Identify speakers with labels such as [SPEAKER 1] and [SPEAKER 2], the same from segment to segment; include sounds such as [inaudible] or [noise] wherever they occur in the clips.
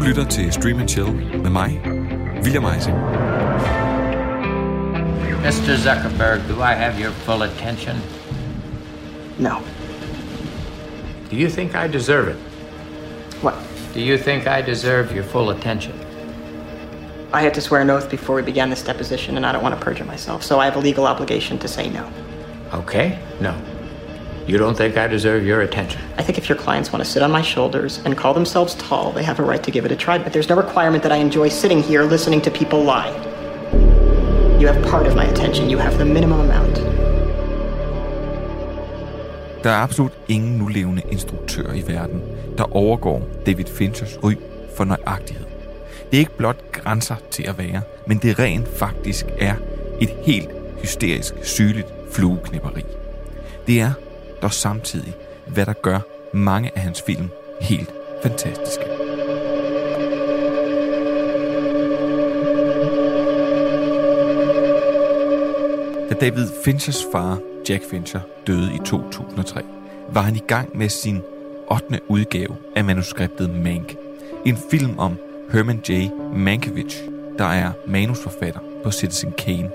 [SPEAKER 1] Du lytter til Stream Chill med mig, William Eising.
[SPEAKER 2] Mr. Zuckerberg, do I have your full attention?
[SPEAKER 3] No.
[SPEAKER 2] Do you think I deserve it?
[SPEAKER 3] What?
[SPEAKER 2] Do you think I deserve your full attention?
[SPEAKER 3] I had to swear an oath before we began this deposition, and I don't want to perjure myself, so I have a legal obligation to say no.
[SPEAKER 2] Okay, no. You don't think I deserve your attention?
[SPEAKER 3] I think if your clients want to sit on my shoulders and call themselves tall, they have a right to give it a try, but there's no requirement that I enjoy sitting here listening to people lie. You have part of my attention, you have the minimum amount.
[SPEAKER 1] Der er absolut ingen nulevende instruktør i verden, der overgår David Finchers ry for nøjagtighed. Det er ikke blot grænser til at være, men det rent faktisk er et helt hysterisk sygeligt flueknipperi. Det er dog samtidig, hvad der gør mange af hans film helt fantastiske. Da David Finchers far, Jack Fincher, døde i 2003, var han i gang med sin 8. udgave af manuskriptet Mank. En film om Herman J. Mankiewicz, der er manusforfatter på Citizen Kane.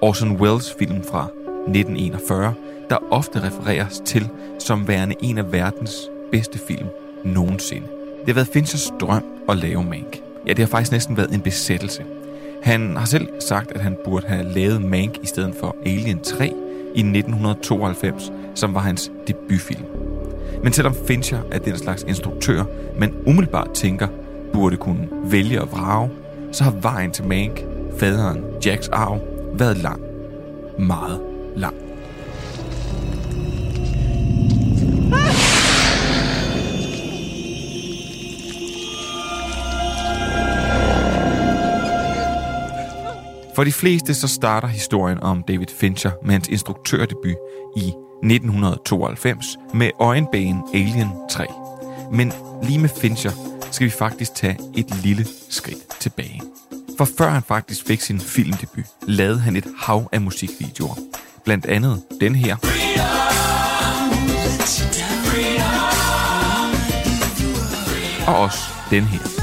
[SPEAKER 1] Orson Welles film fra 1941, der ofte refereres til som værende en af verdens bedste film nogensinde. Det har været Finchers drøm at lave Mank. Ja, det har faktisk næsten været en besættelse. Han har selv sagt, at han burde have lavet Mank i stedet for Alien 3 i 1992, som var hans debutfilm. Men selvom Fincher er den slags instruktør, man umiddelbart tænker, burde kunne vælge at vrage, så har vejen til Mank, faderen Jacks arv, været lang. Meget lang. For de fleste så starter historien om David Fincher med hans instruktørdebut i 1992 med øjenbanen Alien 3. Men lige med Fincher skal vi faktisk tage et lille skridt tilbage. For før han faktisk fik sin filmdebut, lavede han et hav af musikvideoer. Blandt andet den her. Og også den her.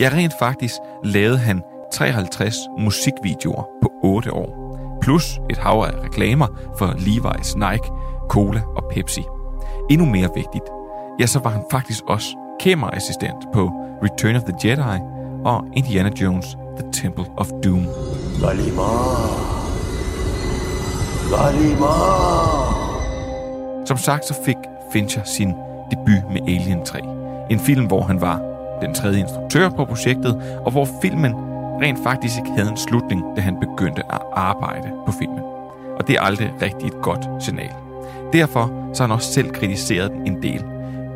[SPEAKER 1] Ja, rent faktisk lavede han 53 musikvideoer på 8 år. Plus et hav af reklamer for Levi's, Nike, Cola og Pepsi. Endnu mere vigtigt, ja, så var han faktisk også kameraassistent på Return of the Jedi og Indiana Jones The Temple of Doom.
[SPEAKER 4] Galima. Galima.
[SPEAKER 1] Som sagt så fik Fincher sin debut med Alien 3. En film, hvor han var den tredje instruktør på projektet, og hvor filmen rent faktisk ikke havde en slutning, da han begyndte at arbejde på filmen. Og det er aldrig rigtig et godt signal. Derfor så har han også selv kritiseret den en del.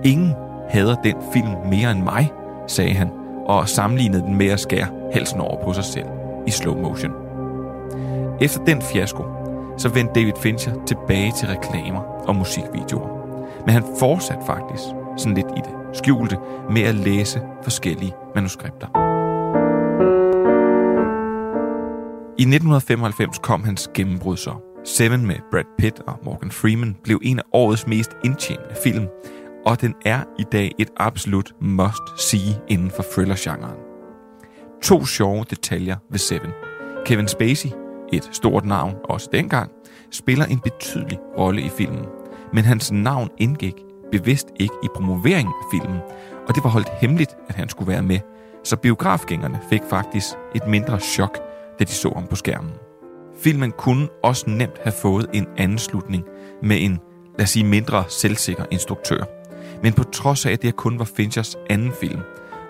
[SPEAKER 1] Ingen hader den film mere end mig, sagde han, og sammenlignede den med at skære halsen over på sig selv i slow motion. Efter den fiasko, så vendte David Fincher tilbage til reklamer og musikvideoer. Men han fortsatte faktisk sådan lidt i det skjulte med at læse forskellige manuskripter. I 1995 kom hans gennembrud så. Seven med Brad Pitt og Morgan Freeman blev en af årets mest indtjenende film, og den er i dag et absolut must-see inden for thriller-genren. To sjove detaljer ved Seven. Kevin Spacey, et stort navn også dengang, spiller en betydelig rolle i filmen, men hans navn indgik bevidst ikke i promoveringen af filmen, og det var holdt hemmeligt, at han skulle være med, så biografgængerne fik faktisk et mindre chok, da de så ham på skærmen. Filmen kunne også nemt have fået en anden slutning med en, lad os sige, mindre selvsikker instruktør. Men på trods af, at det kun var Finchers anden film,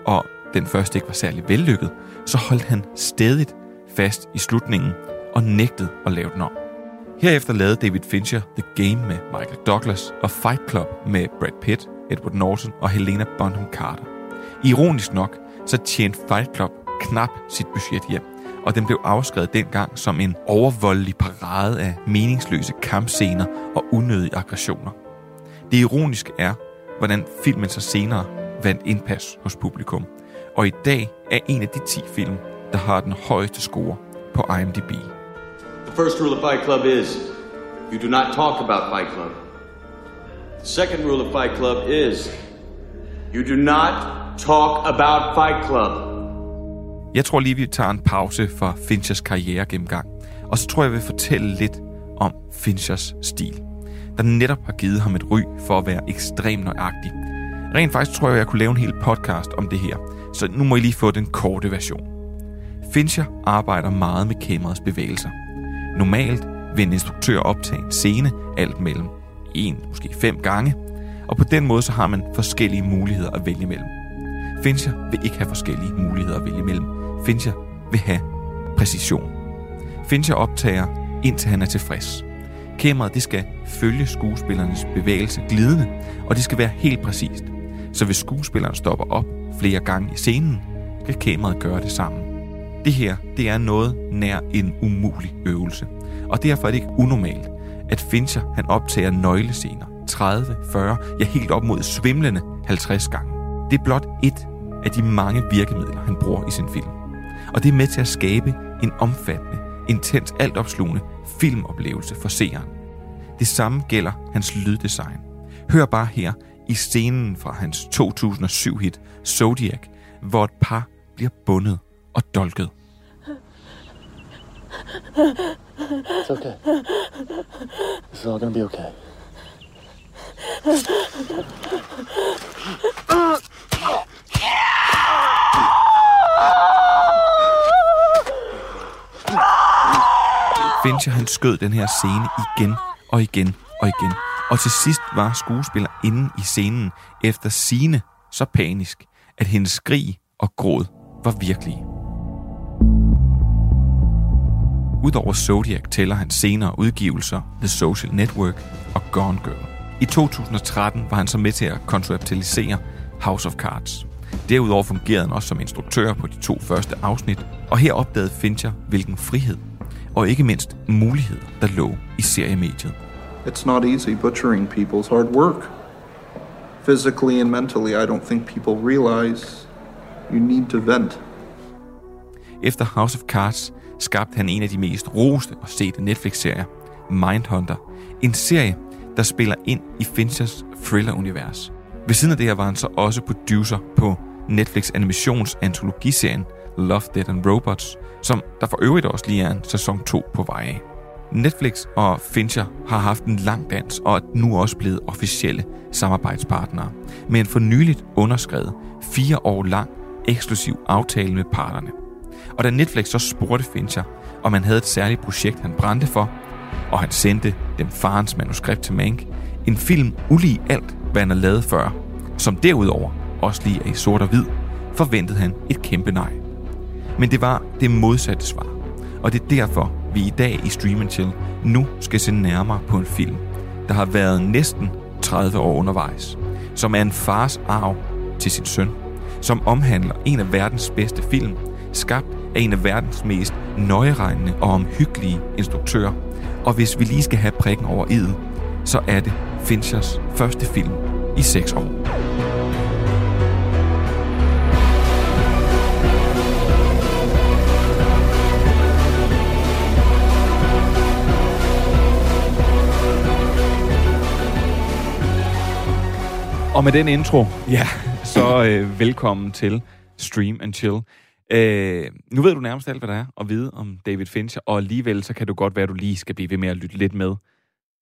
[SPEAKER 1] og den første ikke var særlig vellykket, så holdt han stedigt fast i slutningen og nægtede at lave den om. Herefter lavede David Fincher The Game med Michael Douglas og Fight Club med Brad Pitt, Edward Norton og Helena Bonham Carter. Ironisk nok, så tjente Fight Club knap sit budget hjem, og den blev afskrevet dengang som en overvoldelig parade af meningsløse kampscener og unødige aggressioner. Det ironiske er, hvordan filmen så senere vandt indpas hos publikum, og i dag er en af de 10 film, der har den højeste score på IMDb.
[SPEAKER 5] The first rule of Fight Club is you do not talk about Fight Club. The second rule of Fight Club is you do not talk about Fight Club.
[SPEAKER 1] Jeg tror lige, vi tager en pause for Finchers karriere gennemgang. Og så tror jeg, jeg vil fortælle lidt om Finchers stil, der netop har givet ham et ry for at være ekstremt nøjagtig. Rent faktisk tror jeg, jeg kunne lave en hel podcast om det her, så nu må I lige få den korte version. Fincher arbejder meget med kameraets bevægelser. Normalt vil en instruktør optage en scene alt mellem en, måske fem gange, og på den måde så har man forskellige muligheder at vælge mellem. Fincher vil ikke have forskellige muligheder at vælge mellem. Fincher vil have præcision. Fincher optager, indtil han er tilfreds. Kameraet det skal følge skuespillernes bevægelse glidende, og det skal være helt præcist. Så hvis skuespilleren stopper op flere gange i scenen, kan kameraet gøre det sammen. Det her, det er noget nær en umulig øvelse. Og derfor er det ikke unormalt, at Fincher han optager nøglescener 30, 40, ja helt op mod svimlende 50 gange. Det er blot et af de mange virkemidler, han bruger i sin film. Og det er med til at skabe en omfattende, intens, altopslugende filmoplevelse for seeren. Det samme gælder hans lyddesign. Hør bare her i scenen fra hans 2007-hit Zodiac, hvor et par bliver bundet og dolket.
[SPEAKER 6] It's okay. Is all gonna be okay.
[SPEAKER 1] Fincher han skød den her scene igen og igen og igen. Og til sidst var skuespiller inde i scenen efter sine så panisk, at hendes skrig og gråd var virkelige. Udover Zodiac tæller han senere udgivelser The Social Network og Gone Girl. I 2013 var han så med til at konceptualisere House of Cards. Derudover fungerede han også som instruktør på de to første afsnit, og her opdagede Fincher, hvilken frihed og ikke mindst muligheder, der lå i seriemediet.
[SPEAKER 7] It's not easy butchering people's hard work. Physically and mentally, I don't think people realize you need to vent.
[SPEAKER 1] Efter House of Cards skabte han en af de mest roste og sete Netflix-serier, Mindhunter. En serie, der spiller ind i Finchers thriller-univers. Ved siden af det her var han så også producer på Netflix animations antologiserien Love, Dead and Robots, som der for øvrigt også lige er en sæson 2 på vej af. Netflix og Fincher har haft en lang dans og er nu også blevet officielle samarbejdspartnere, med en for nyligt underskrevet fire år lang eksklusiv aftale med parterne. Og da Netflix så spurgte Fincher, om han havde et særligt projekt, han brændte for, og han sendte dem farens manuskript til Mank, en film ulig alt, hvad han havde lavet før, som derudover også lige er i sort og hvid, forventede han et kæmpe nej. Men det var det modsatte svar. Og det er derfor, vi i dag i Stream Chill nu skal se nærmere på en film, der har været næsten 30 år undervejs, som er en fars arv til sin søn, som omhandler en af verdens bedste film, skabt af en af verdens mest nøjeregnende og omhyggelige instruktører. Og hvis vi lige skal have prikken over id, så er det Finchers første film i seks år. Og med den intro, ja, så øh, velkommen til Stream and Chill. Øh, nu ved du nærmest alt, hvad der er at vide om David Fincher, og alligevel så kan du godt være, at du lige skal blive ved med at lytte lidt med,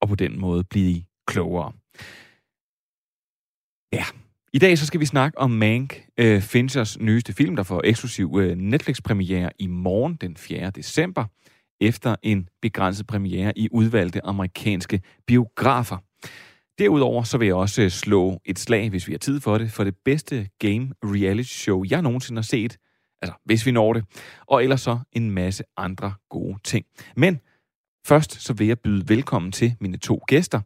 [SPEAKER 1] og på den måde blive klogere. Ja, i dag så skal vi snakke om Mank, øh, Finchers nyeste film, der får eksklusiv øh, Netflix-premiere i morgen den 4. december, efter en begrænset premiere i udvalgte amerikanske biografer. Derudover så vil jeg også øh, slå et slag, hvis vi har tid for det, for det bedste game reality show, jeg nogensinde har set. Altså, hvis vi når det. Og ellers så en masse andre gode ting. Men først så vil jeg byde velkommen til mine to gæster.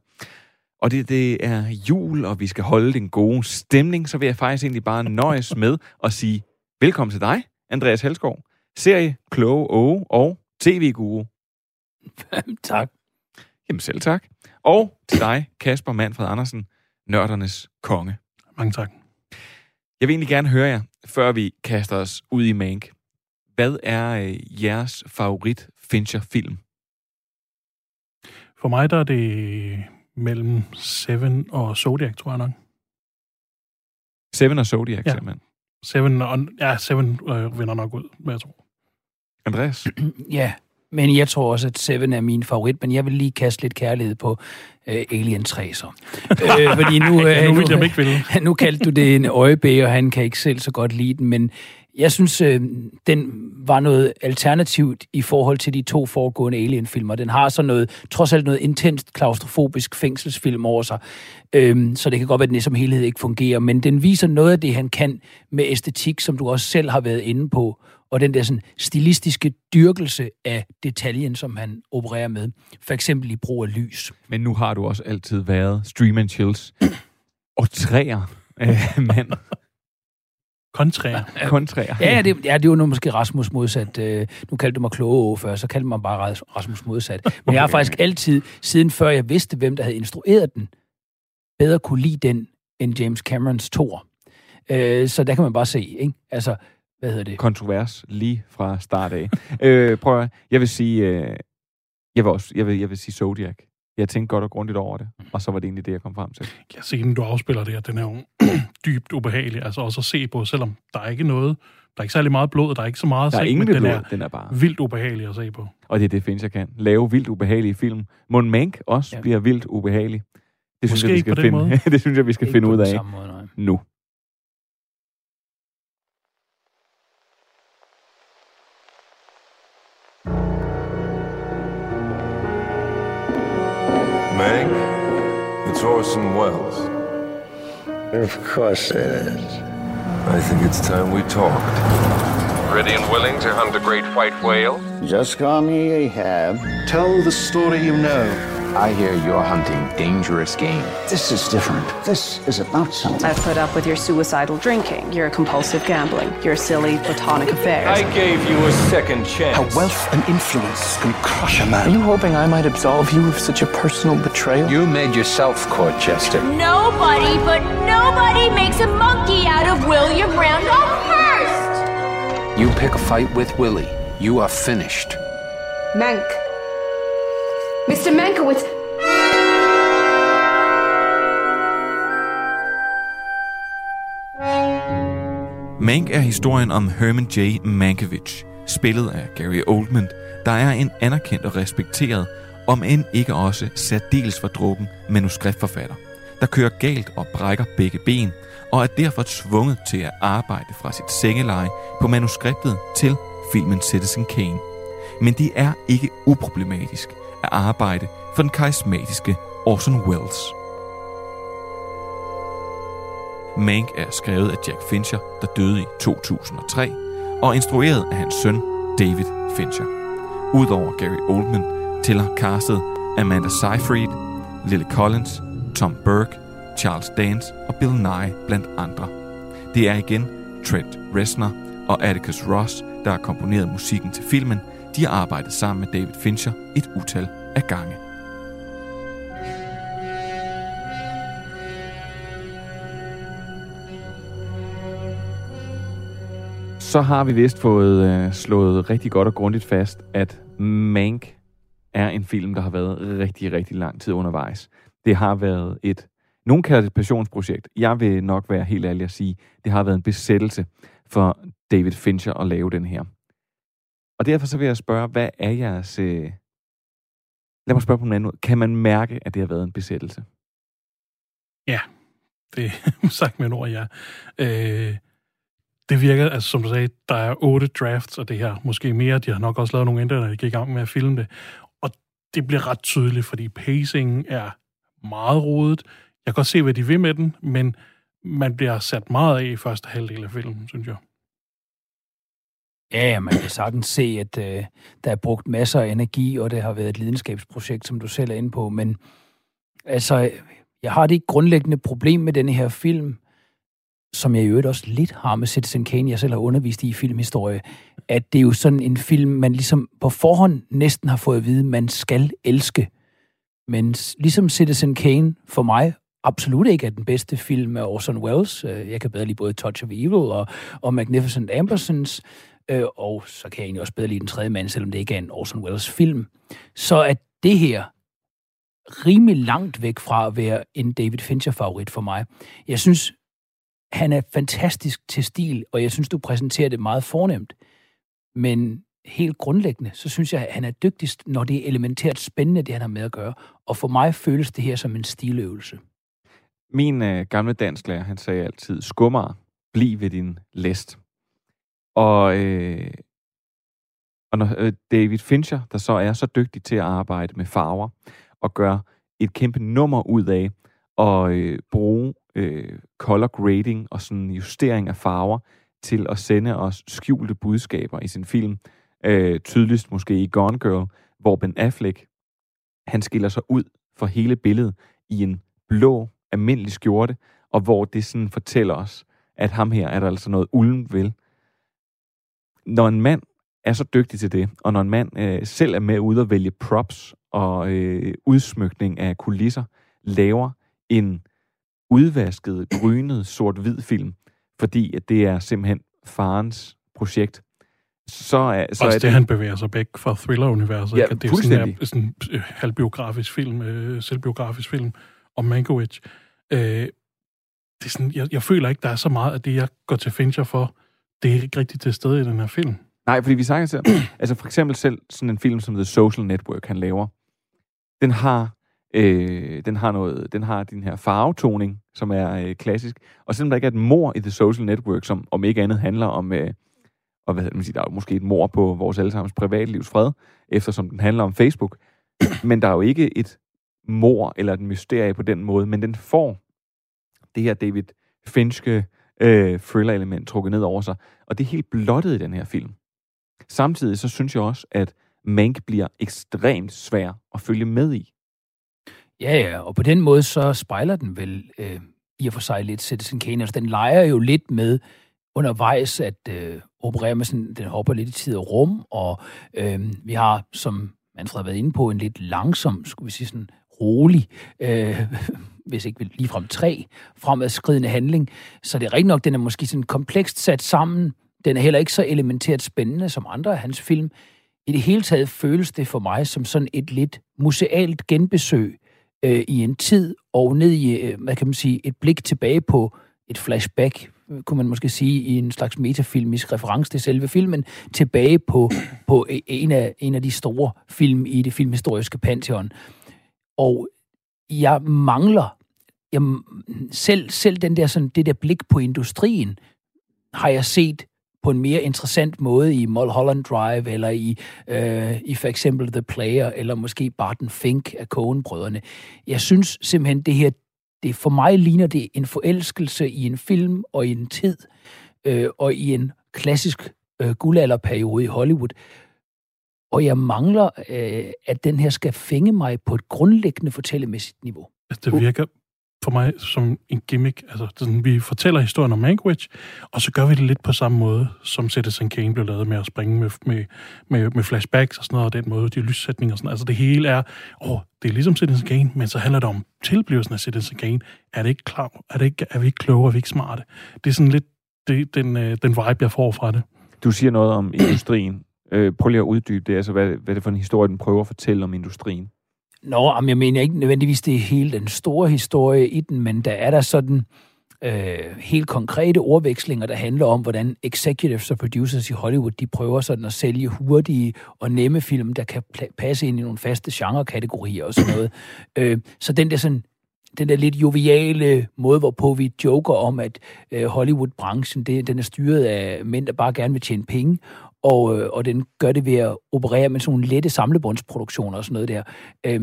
[SPEAKER 1] Og det, det er jul, og vi skal holde den gode stemning, så vil jeg faktisk egentlig bare nøjes med at sige velkommen til dig, Andreas Helskov, serie, kloge Åge og tv-guru.
[SPEAKER 6] tak.
[SPEAKER 1] Jamen selv tak. Og til dig, Kasper Manfred Andersen, nørdernes konge.
[SPEAKER 6] Mange tak.
[SPEAKER 1] Jeg vil egentlig gerne høre jer, før vi kaster os ud i Mank. Hvad er øh, jeres favorit Fincher-film?
[SPEAKER 8] For mig der er det mellem Seven og Zodiac, tror jeg nok.
[SPEAKER 1] Seven og Zodiac,
[SPEAKER 8] Ja.
[SPEAKER 1] simpelthen.
[SPEAKER 8] Seven, og, ja, Seven øh, vinder nok ud, hvad jeg tror.
[SPEAKER 1] Andreas? [clears throat]
[SPEAKER 9] Ja, men jeg tror også, at Seven er min favorit, men jeg vil lige kaste lidt kærlighed på øh, Alien 3 så. [laughs] øh, fordi nu,
[SPEAKER 8] Ja, nu vil jeg ikke ville. [laughs]
[SPEAKER 9] nu kaldte du det en øjebæ, og han kan ikke selv så godt lide den, men jeg synes, øh, den var noget alternativt i forhold til de to foregående Alien-filmer. Den har så noget, trods alt noget intenst klaustrofobisk fængselsfilm over sig, øhm, så det kan godt være, at den som helhed ikke fungerer, men den viser noget af det, han kan med æstetik, som du også selv har været inde på, og den der sådan stilistiske dyrkelse af detaljen, som han opererer med. For eksempel i brug af lys.
[SPEAKER 1] Men nu har du også altid været Stream and Chills [clears throat] og træer øh, mand.
[SPEAKER 8] Kontræer.
[SPEAKER 1] Kontræer.
[SPEAKER 9] Ja, ja, det, ja, det var nu måske Rasmus modsat. Øh, nu kaldte du mig kloge før, så kaldte man bare Ras- Rasmus modsat. Men jeg har faktisk altid, siden før jeg vidste, hvem der havde instrueret den, bedre kunne lide den end James Camerons Thor. Øh, så der kan man bare se, ikke? Altså, hvad hedder det?
[SPEAKER 1] Kontrovers lige fra start af. [laughs] øh, prøv at, jeg vil sige, øh, jeg vil også, jeg vil, jeg vil sige Zodiac. Jeg tænkte godt og grundigt over det, og så var det egentlig det, jeg kom frem til.
[SPEAKER 8] Ja, scenen, du afspiller der, den er jo [clears throat] dybt ubehagelig. Altså også at se på, selvom der er ikke noget, der er ikke særlig meget blod, der er ikke så meget
[SPEAKER 1] Der er
[SPEAKER 8] seng,
[SPEAKER 1] ingen
[SPEAKER 8] men den
[SPEAKER 1] blod,
[SPEAKER 8] er,
[SPEAKER 1] den er bare...
[SPEAKER 8] vildt ubehagelig at se på.
[SPEAKER 1] Og det er det, Fincher kan. Lave vildt ubehagelige film. Mon Mank også
[SPEAKER 9] Ja.
[SPEAKER 1] bliver vildt ubehagelig. Det synes,
[SPEAKER 8] Måske
[SPEAKER 1] jeg, vi
[SPEAKER 8] ikke
[SPEAKER 1] skal finde,
[SPEAKER 8] måde. [laughs]
[SPEAKER 1] det synes jeg, vi skal
[SPEAKER 9] Ikke
[SPEAKER 1] finde ud af
[SPEAKER 9] måde,
[SPEAKER 1] nu.
[SPEAKER 4] It's Orson Welles.
[SPEAKER 2] Of course it is.
[SPEAKER 4] I think it's time we talked.
[SPEAKER 10] Ready and willing to hunt a great white whale?
[SPEAKER 2] Just call me Ahab.
[SPEAKER 11] Tell the story you know.
[SPEAKER 12] I hear you're hunting dangerous game.
[SPEAKER 11] This is different. This is about something.
[SPEAKER 13] I've put up with your suicidal drinking, your compulsive gambling, your silly platonic affairs.
[SPEAKER 10] I gave you a second chance.
[SPEAKER 11] How wealth and influence can crush a man.
[SPEAKER 12] Are you hoping I might absolve you of such a personal betrayal? You made yourself court jester.
[SPEAKER 14] Nobody, but nobody makes a monkey out of William Randolph Hearst.
[SPEAKER 12] You pick a fight with Willie. You are finished.
[SPEAKER 15] Mank. Mr. Mankowitz.
[SPEAKER 1] Mank er historien om Herman J. Mankiewicz, spillet af Gary Oldman, der er en anerkendt og respekteret, om end ikke også særdeles fordrukken manuskriptforfatter, der kører galt og brækker begge ben, og er derfor tvunget til at arbejde fra sit sengeleje på manuskriptet til filmen Citizen Kane. Men det er ikke uproblematisk at arbejde for den karismatiske Orson Welles. Mank er skrevet af Jack Fincher, der døde i 2003, og instrueret af hans søn David Fincher. Udover Gary Oldman tæller castet Amanda Seyfried, Lily Collins, Tom Burke, Charles Dance og Bill Nye blandt andre. Det er igen Trent Reznor og Atticus Ross, der har komponeret musikken til filmen. De har arbejdet sammen med David Fincher et utal af gange. Så har vi vist fået øh, slået rigtig godt og grundigt fast, at Mank er en film, der har været rigtig, rigtig lang tid undervejs. Det har været et, nogen kalder det et passionsprojekt. Jeg vil nok være helt ærlig at sige, det har været en besættelse for David Fincher at lave den her. Og derfor så vil jeg spørge, hvad er jeres... Øh... Lad mig spørge på en anden måde. Kan man mærke, at det har været en besættelse?
[SPEAKER 8] Ja, det er [laughs] sagt med en ord, ja. Øh, det virker, altså som du sagde, der er otte drafts af det her, måske mere. De har nok også lavet nogle ændringer, når de gik i gang med at filme det. Og det bliver ret tydeligt, fordi pacingen er meget rodet. Jeg kan godt se, hvad de vil med den, men man bliver sat meget af i første halvdel af filmen, synes jeg.
[SPEAKER 9] Ja, man kan sagtens se, at øh, der er brugt masser af energi, og det har været et lidenskabsprojekt, som du selv er inde på. Men altså, jeg har det ikke grundlæggende problem med denne her film, som jeg i øvrigt også lidt har med Citizen Kane, jeg selv har undervist i i filmhistorie, at det er jo sådan en film, man ligesom på forhånd næsten har fået at vide, man skal elske. Men ligesom Citizen Kane for mig absolut ikke er den bedste film af Orson Welles. Øh, jeg kan bedre lide både Touch of Evil og, og Magnificent Ambersons, øh, og så kan jeg egentlig også bedre lide Den tredje mand, selvom det ikke er en Orson Welles film. Så at det her rimelig langt væk fra at være en David Fincher-favorit for mig. Jeg synes, han er fantastisk til stil, og jeg synes, du præsenterer det meget fornemt. Men helt grundlæggende, så synes jeg, at han er dygtigst, når det er elementært spændende, det han har med at gøre. Og for mig føles det her som en stiløvelse.
[SPEAKER 1] Min øh, gamle dansklærer, han sagde altid, skummer, bliv ved din læst. Og, øh, og når øh, David Fincher, der så er så dygtig til at arbejde med farver, og gør et kæmpe nummer ud af at øh, bruge øh, color grading og sådan justering af farver til at sende os skjulte budskaber i sin film. Øh, tydeligst måske i Gone Girl, hvor Ben Affleck, han skiller sig ud for hele billedet i en blå, almindelig skjorte, og hvor det sådan fortæller os, at ham her er der altså noget ulden vel. Når en mand er så dygtig til det, og når en mand øh, selv er med ude at vælge props og øh, udsmykning af kulisser, laver en udvasket, grynet, sort-hvid film, fordi at det er simpelthen farens projekt, så er, så
[SPEAKER 8] Også
[SPEAKER 1] er
[SPEAKER 8] det,
[SPEAKER 1] det...
[SPEAKER 8] han bevæger sig væk fra thriller-universet.
[SPEAKER 1] Ja,
[SPEAKER 8] det er sådan, en, sådan øh, halvbiografisk film, øh, selvbiografisk film om Mankiewicz. Øh, det er sådan, jeg, jeg føler ikke, der er så meget af det, jeg går til Fincher for, det er ikke rigtigt til stede i den her film.
[SPEAKER 1] Nej, fordi vi snakker selv, [clears throat] altså for eksempel selv sådan en film som The Social Network, han laver, den har, øh, den har noget, den har den her farvetoning, som er øh, klassisk, og selvom der ikke er et mor i The Social Network, som om ikke andet handler om, øh, og hvad man sige, der er jo måske et mor på vores allesammens privatlivs fred, eftersom den handler om Facebook, [clears throat] men der er jo ikke et mor eller et mysterie på den måde, men den får det her David Finchke øh, thriller-element trukket ned over sig, og det er helt blottet i den her film. Samtidig så synes jeg også, at Mank bliver ekstremt svær at følge med i.
[SPEAKER 9] Ja, ja, og på den måde så spejler den vel øh, i og for sig lidt Citizen Kane. Altså, den leger jo lidt med undervejs at øh, operere med sådan, den hopper lidt i tid og rum, og øh, vi har, som Manfred har været inde på, en lidt langsom, skulle vi sige sådan, rolig, øh, hvis ikke ligefrem tre, fremadskridende handling. Så det er rigtigt nok, den er måske sådan komplekst sat sammen. Den er heller ikke så elementært spændende som andre af hans film. I det hele taget føles det for mig som sådan et lidt musealt genbesøg øh, i en tid, og ned i, øh, hvad kan man sige, et blik tilbage på et flashback, kunne man måske sige, i en slags metafilmisk reference til selve filmen, tilbage på, på øh, en, af, en af de store film i det filmhistoriske pantheon. Og jeg mangler, jeg, selv, selv den der, sådan, det der blik på industrien, har jeg set på en mere interessant måde i Mulholland Drive, eller i, øh, i for eksempel The Player, eller måske Barton Fink af Coen-brødrene. Jeg synes simpelthen, det her, det for mig ligner det en forelskelse i en film og i en tid, øh, og i en klassisk øh, guldalderperiode i Hollywood. Og jeg mangler, øh, at den her skal fænge mig på et grundlæggende fortællemæssigt niveau.
[SPEAKER 8] Altså, det virker for mig som en gimmick. Altså, sådan, vi fortæller historien om Mankiewicz, og så gør vi det lidt på samme måde, som Citizen Kane blev lavet med at springe med, med, med, med flashbacks og sådan noget, og den måde, de lyssætninger og sådan Altså, det hele er, åh, det er ligesom Citizen Kane, men så handler det om tilblivelsen af Citizen Kane. Er, det ikke klar? er, det ikke, er vi ikke kloge? Er vi ikke smarte? Det er sådan lidt det, den, øh, den vibe, jeg får fra det.
[SPEAKER 1] Du siger noget om industrien. Øh, prøv lige at uddybe det. Altså, hvad, hvad det for en historie, den prøver at fortælle om industrien?
[SPEAKER 9] Nå, men jeg mener ikke nødvendigvis, det er hele den store historie i den, men der er der sådan øh, helt konkrete ordvekslinger, der handler om, hvordan executives og producers i Hollywood, de prøver sådan at sælge hurtige og nemme film, der kan passe ind i nogle faste genrekategorier og sådan noget. [clears throat] øh, så den der sådan den der lidt joviale måde, hvorpå vi joker om, at øh, Hollywood-branchen, det, den er styret af mænd, der bare gerne vil tjene penge, og, øh, og den gør det ved at operere med sådan nogle lette samlebåndsproduktioner og sådan noget der. Øh,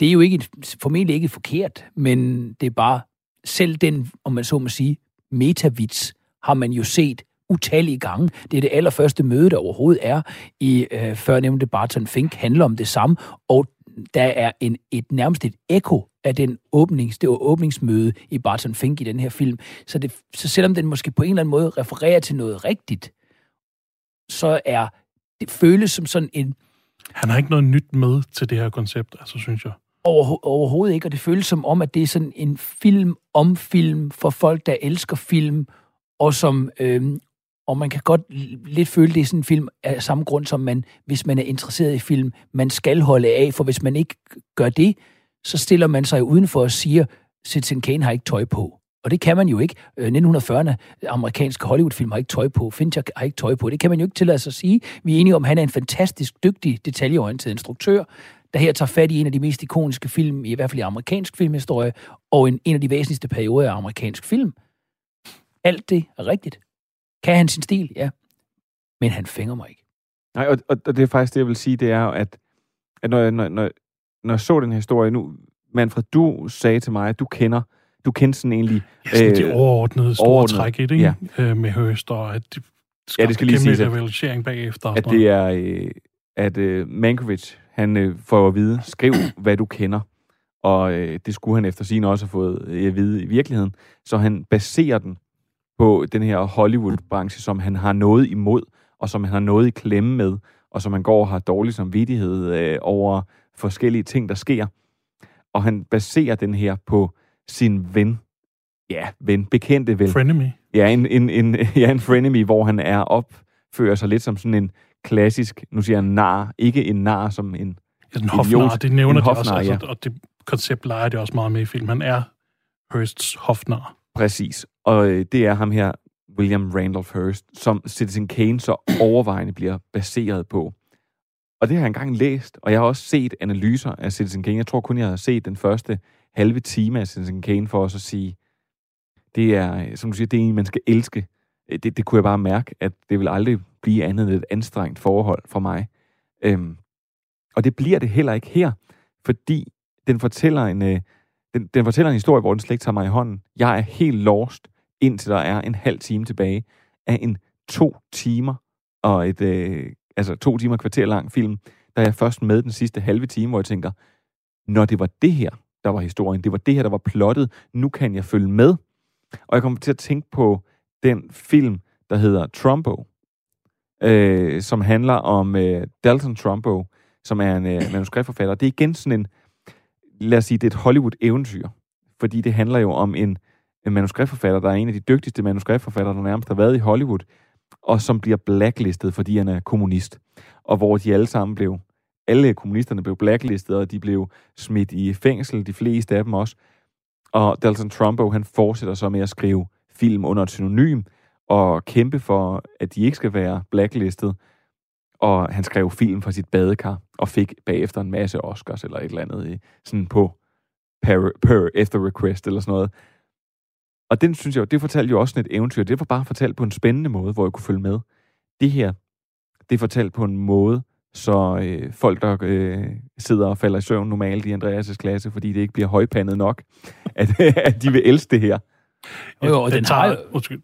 [SPEAKER 9] det er jo ikke formentlig ikke forkert, men det er bare selv den, om man så må sige, metavits, har man jo set utallige gange. Det er det allerførste møde, der overhovedet er i øh, førnævnte Barton Fink, handler om det samme, og der er en, et nærmest et ekko af den åbnings, det var åbningsmøde i Barton Fink i den her film. Så, det, så selvom den måske på en eller anden måde refererer til noget rigtigt, så er det føles som sådan en...
[SPEAKER 8] Han har ikke noget nyt med til det her koncept, altså synes jeg.
[SPEAKER 9] Over, overhovedet ikke, og det føles som om, at det er sådan en film om film for folk, der elsker film, og som... Øh, og man kan godt lidt føle, det er sådan en film af samme grund, som man, hvis man er interesseret i film, man skal holde af, for hvis man ikke gør det, så stiller man sig udenfor og siger, Citizen Kane har ikke tøj på. Og det kan man jo ikke. Øh, 1940'erne, amerikanske Hollywood-film har ikke tøj på, Fincher har ikke tøj på. Det kan man jo ikke tillade sig at sige. Vi er enige om, at han er en fantastisk dygtig, detaljeorienteret instruktør, der her tager fat i en af de mest ikoniske film, i hvert fald i amerikansk filmhistorie, og en, en af de væsentligste perioder af amerikansk film. Alt det er rigtigt. Kan han sin stil? Ja. Men han fænger mig ikke.
[SPEAKER 1] Nej, og, og, og det er faktisk det, jeg vil sige, det er, at, at når, jeg, når, når, når jeg så den historie nu, Manfred, du sagde til mig, at du kender, du kender sådan egentlig...
[SPEAKER 8] Ja, sådan øh, de overordnede store overordnede, træk i det, ja. øh, med Høst, og at de
[SPEAKER 1] ja, det skal lige sige,
[SPEAKER 8] at, bagefter.
[SPEAKER 1] At det er, øh, at øh, Mankiewicz, han øh, får at vide, skriv, [clears throat] hvad du kender. Og øh, det skulle han efter sin også have fået øh, at vide i virkeligheden. Så han baserer den på den her Hollywood-branche, som han har noget imod, og som han har noget i klemme med, og som han går og har dårlig samvittighed øh, over forskellige ting, der sker. Og han baserer den her på sin ven, ja, ven, bekendte ven.
[SPEAKER 8] Frenemy.
[SPEAKER 1] Ja, en, en, en, [laughs] ja, en frenemy, hvor han er opfører sig lidt som sådan en klassisk, nu siger jeg nar, ikke en nar som en
[SPEAKER 8] ja, den hofnar, det nævner de også, ja. altså, og det koncept leger det også meget med i filmen. Han er Hursts hofnar.
[SPEAKER 1] Præcis, og øh, det er ham her, William Randolph Hearst, som Citizen Kane så [clears throat] overvejende bliver baseret på. Og det har jeg engang læst, og jeg har også set analyser af Citizen Kane. Jeg tror kun, jeg har set den første halve time af Citizen Kane for os at sige, det er, som du siger, det er en, man skal elske. Øh, det, det kunne jeg bare mærke, at det vil aldrig blive andet end et anstrengt forhold for mig. Øhm, og det bliver det heller ikke her, fordi den fortæller en, øh, den, den fortæller en historie, hvor den slet ikke tager mig i hånden. Jeg er helt lost, indtil der er en halv time tilbage af en to timer og et, øh, altså to timer kvarter lang film, der er jeg først med den sidste halve time, hvor jeg tænker, når det var det her, der var historien, det var det her, der var plottet, nu kan jeg følge med. Og jeg kommer til at tænke på den film, der hedder Trumbo, øh, som handler om øh, Dalton Trumbo, som er en øh, manuskriptforfatter. Det er igen sådan en, lad os sige, det er et Hollywood-eventyr, fordi det handler jo om en, en manuskriptforfatter, der er en af de dygtigste manuskriptforfattere, der nærmest har været i Hollywood, og som bliver blacklistet, fordi han er kommunist. Og hvor de alle sammen blev, alle kommunisterne blev blacklistet, og de blev smidt i fængsel, de fleste af dem også. Og Dalton Trumbo, han fortsætter så med at skrive film under et synonym, og kæmpe for, at de ikke skal være blacklistet. Og han skrev film for sit badekar, og fik bagefter en masse Oscars eller et eller andet, øh, sådan på per, per efter request eller sådan noget. Og den synes jeg, det fortalte jo også sådan et eventyr. Det var bare fortalt på en spændende måde, hvor jeg kunne følge med. Det her, det er fortalt på en måde, så øh, folk, der øh, sidder og falder i søvn normalt i Andreas' klasse, fordi det ikke bliver højpandet nok, [laughs] at, at de vil elske det her.
[SPEAKER 9] Jo, jo og den, den har jo... Undskyld.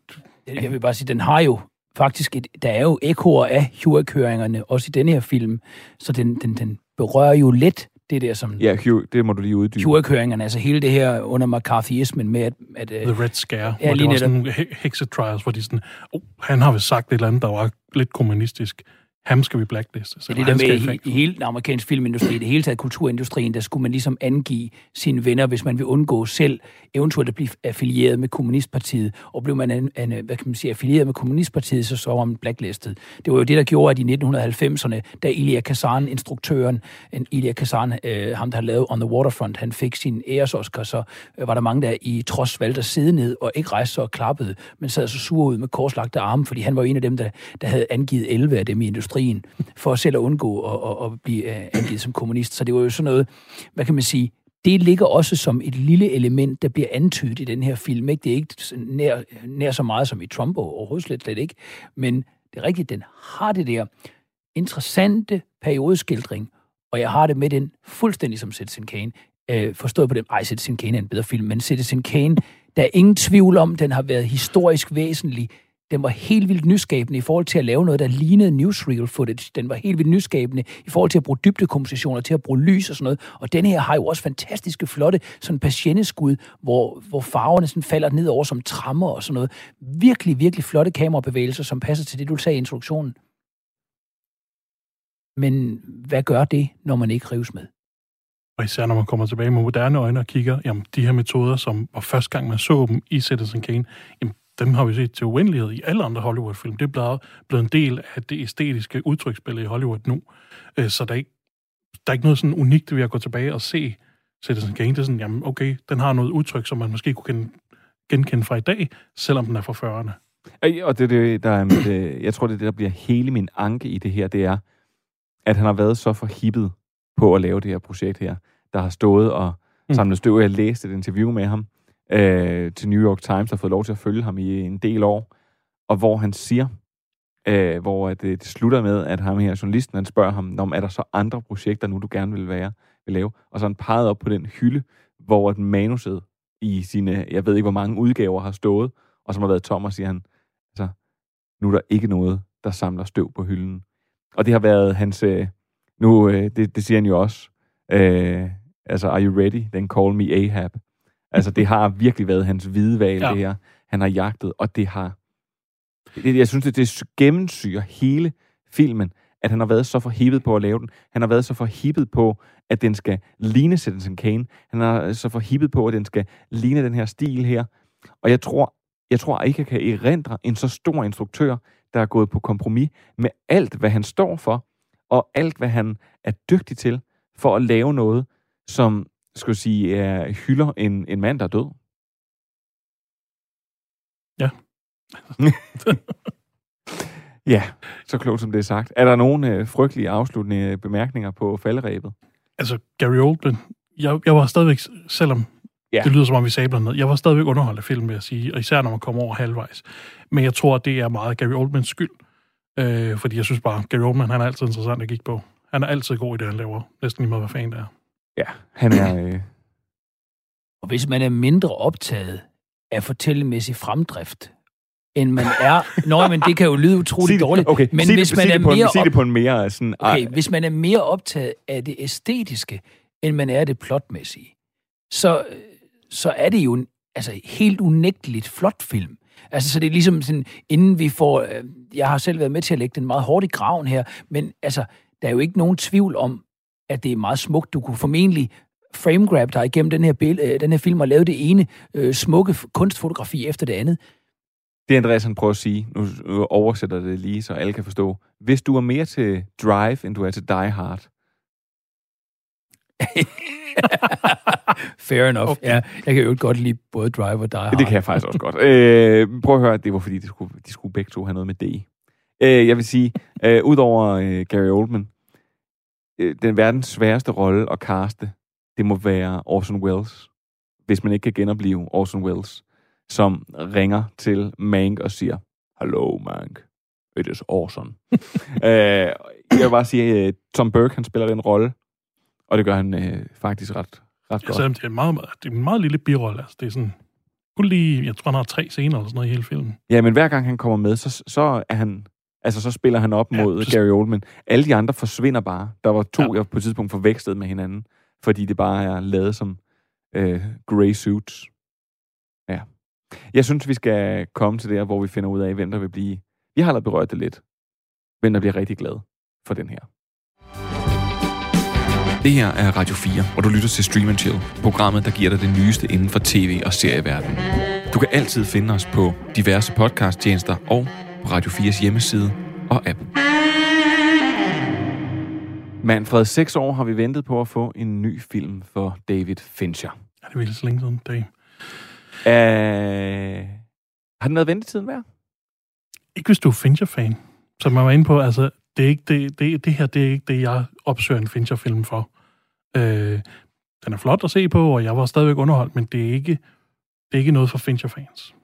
[SPEAKER 9] Jeg vil bare sige, den har jo faktisk... Et, der er jo ekoer af Hurek-høringerne, også i denne her film, så den, den, den berører jo let det der, som...
[SPEAKER 1] Ja, Hugh, det må du lige uddybe.
[SPEAKER 9] Hurek-høringerne, altså hele det her under McCarthyismen med, at... at
[SPEAKER 8] øh, The Red Scare, ja, hvor det var sådan nogle hexetrials, hvor de sådan, oh, han har vist sagt et eller andet, der var lidt kommunistisk ham skal vi blackliste.
[SPEAKER 9] Så det der med i, i hele den amerikanske filmindustri, det hele taget kulturindustrien, der skulle man ligesom angive sine venner, hvis man vil undgå selv eventuelt at blive affilieret med Kommunistpartiet. Og blev man an, an, hvad kan man sige, affilieret med Kommunistpartiet, så så var man blacklistet. Det var jo det, der gjorde, at i 1990'erne, da Ilya Kazan, instruktøren, en Ilya Kazan, øh, ham der har lavet On the Waterfront, han fik sin æresoskar, så øh, var der mange, der i trods valgte at sidde ned og ikke rejse sig og klappede, men sad så sur ud med korslagte arme, fordi han var en af dem, der, der havde angivet 11 af dem i industrien industrien, for selv at undgå at, at, at blive øh, angivet som kommunist. Så det var jo sådan noget, hvad kan man sige, det ligger også som et lille element, der bliver antydet i den her film. Ikke? Det er ikke nær, nær så meget som i Trumbo, overhovedet slet, slet ikke. Men det er rigtigt, den har det der interessante periodeskildring, og jeg har det med den fuldstændig som Citizen Kane. Øh, forstået på dem, ej, Citizen Kane er en bedre film, men Citizen Kane, der er ingen tvivl om, den har været historisk væsentlig den var helt vildt nyskabende i forhold til at lave noget, der lignede newsreel footage. Den var helt vildt nyskabende i forhold til at bruge dybdekompositioner, til at bruge lys og sådan noget. Og den her har jo også fantastiske, flotte sådan patienteskud, hvor, hvor farverne sådan falder ned over som trammer og sådan noget. Virkelig, virkelig flotte kamerabevægelser, som passer til det, du sagde i introduktionen. Men hvad gør det, når man ikke rives med?
[SPEAKER 8] Og især når man kommer tilbage med moderne øjne og kigger, jamen de her metoder, som var første gang, man så dem i Citizen Kane, jamen dem har vi set til uendelighed i alle andre Hollywood-film. Det er blevet, blevet en del af det æstetiske udtryksbillede i Hollywood nu. Øh, så der er, ikke, der er ikke noget sådan unikt ved at gå tilbage og se Citizen Kane. Det er sådan, jamen okay, den har noget udtryk, som man måske kunne kende, genkende fra i dag, selvom den er fra 40'erne.
[SPEAKER 1] Og det, det der er mit, øh, jeg tror, det er det, der bliver hele min anke i det her, det er, at han har været så forhippet på at lave det her projekt her, der har stået og mm. samlet støv. Jeg læste et interview med ham øh, til New York Times, der har fået lov til at følge ham i en del år, og hvor han siger, øh, hvor at, det, det slutter med, at ham her, journalisten, han spørger ham, om er der så andre projekter nu, du gerne vil være, vil lave? Og så han peget op på den hylde, hvor et manuset i sine, jeg ved ikke hvor mange udgaver har stået, og som har været tom, og siger han, altså, nu er der ikke noget, der samler støv på hylden. Og det har været hans, øh, nu, øh, det, det siger han jo også, øh, altså, are you ready? Then call me Ahab. Altså, det har virkelig været hans hvideval, ja. det her. Han har jagtet, og det har... Det, jeg synes, det, det gennemsyrer hele filmen, at han har været så forhippet på at lave den. Han har været så forhippet på, at den skal ligne Citizen Kane. Han er så forhippet på, at den skal ligne den her stil her. Og jeg tror, jeg tror ikke, jeg kan erindre en så stor instruktør, der er gået på kompromis med alt, hvad han står for, og alt, hvad han er dygtig til, for at lave noget, som, skulle sige, er, hylder en, en mand, der er død.
[SPEAKER 8] Ja. [laughs]
[SPEAKER 1] ja, så klogt som det er sagt. Er der nogen øh, frygtelige afsluttende bemærkninger på falderæbet?
[SPEAKER 8] Altså, Gary Oldman, jeg, jeg var stadigvæk, selvom ja. det lyder som om vi sabler ned, jeg var stadigvæk underholdt af filmen, vil jeg sige, og især når man kommer over halvvejs. Men jeg tror, det er meget Gary Oldmans skyld, øh, fordi jeg synes bare, Gary Oldman, han er altid interessant at kigge på. Han er altid god i det, han laver. Næsten lige meget, hvad fanden det er.
[SPEAKER 1] Ja, han er... [clears throat] Øh...
[SPEAKER 9] Og hvis man er mindre optaget af fortællemæssig fremdrift, end man er... [laughs] Nå, men det kan jo lyde utroligt dårligt.
[SPEAKER 1] Okay,
[SPEAKER 9] men
[SPEAKER 1] sig
[SPEAKER 9] hvis
[SPEAKER 1] det,
[SPEAKER 9] man
[SPEAKER 1] sig
[SPEAKER 9] er
[SPEAKER 1] det på,
[SPEAKER 9] mere
[SPEAKER 1] sig det på en mere sådan...
[SPEAKER 9] Okay, hvis man er mere optaget af det æstetiske, end man er af det plotmæssige, så, så er det jo en altså, helt unægteligt flot film. Altså, så det er ligesom sådan, inden vi får... Øh, jeg har selv været med til at lægge den meget hårdt i graven her, men altså, der er jo ikke nogen tvivl om, at det er meget smukt. Du kunne formentlig framegrab dig igennem den her, billede, den her film og lave det ene øh, smukke kunstfotografi efter det andet.
[SPEAKER 1] Det Andreas han prøver at sige, nu oversætter det lige, så alle kan forstå. Hvis du er mere til Drive, end du er til Die Hard. [laughs]
[SPEAKER 9] Fair enough. Okay. Ja, jeg kan jo godt lide både Drive og Die Hard.
[SPEAKER 1] Det kan jeg faktisk også godt. Øh, prøv at høre, det var fordi, de skulle, de skulle begge to have noget med det. Øh, jeg vil sige, øh, udover øh, Gary Oldman, øh, den verdens sværeste rolle at caste, det må være Orson Welles. Hvis man ikke kan genopleve Orson Welles, som ringer til Mank og siger, Hello, Mank. It is Orson. [laughs] øh, jeg vil bare sige, at Tom Burke, han spiller den rolle, og det gør han øh, faktisk ret, ret godt.
[SPEAKER 8] Ja, det er, meget, det er en meget lille birolle. Altså, det er sådan, kun lige, jeg tror, han har tre scener eller sådan noget i hele filmen.
[SPEAKER 1] Ja, men hver gang han kommer med, så, så er han Altså, så spiller han op mod ja. Gary Oldman. Alle de andre forsvinder bare. Der var to, ja. jeg på et tidspunkt forvekslede med hinanden, fordi det bare er lavet som øh, grey suits. Ja. Jeg synes, vi skal komme til der, hvor vi finder ud af, hvem der vil blive... Vi har allerede berørt det lidt. Hvem der bliver rigtig glad for den her. Det her er Radio 4, og du lytter til Stream Chill, programmet, der giver dig det nyeste inden for tv- og serieverdenen. Du kan altid finde os på diverse podcasttjenester og på Radio 4's hjemmeside og app. Manfred, seks år har vi ventet på at få en ny film for David Fincher.
[SPEAKER 8] Ja, det vil så længe siden, Dave.
[SPEAKER 1] Uh, har den været ventetiden værd?
[SPEAKER 8] Ikke hvis du er Fincher-fan. Som man var inde på, altså, det, er ikke, det, det, det her det er ikke det, jeg opsøger en Fincher-film for. Uh, den er flot at se på, og jeg var stadigvæk underholdt, men det er ikke, det er ikke noget for Fincher-fans.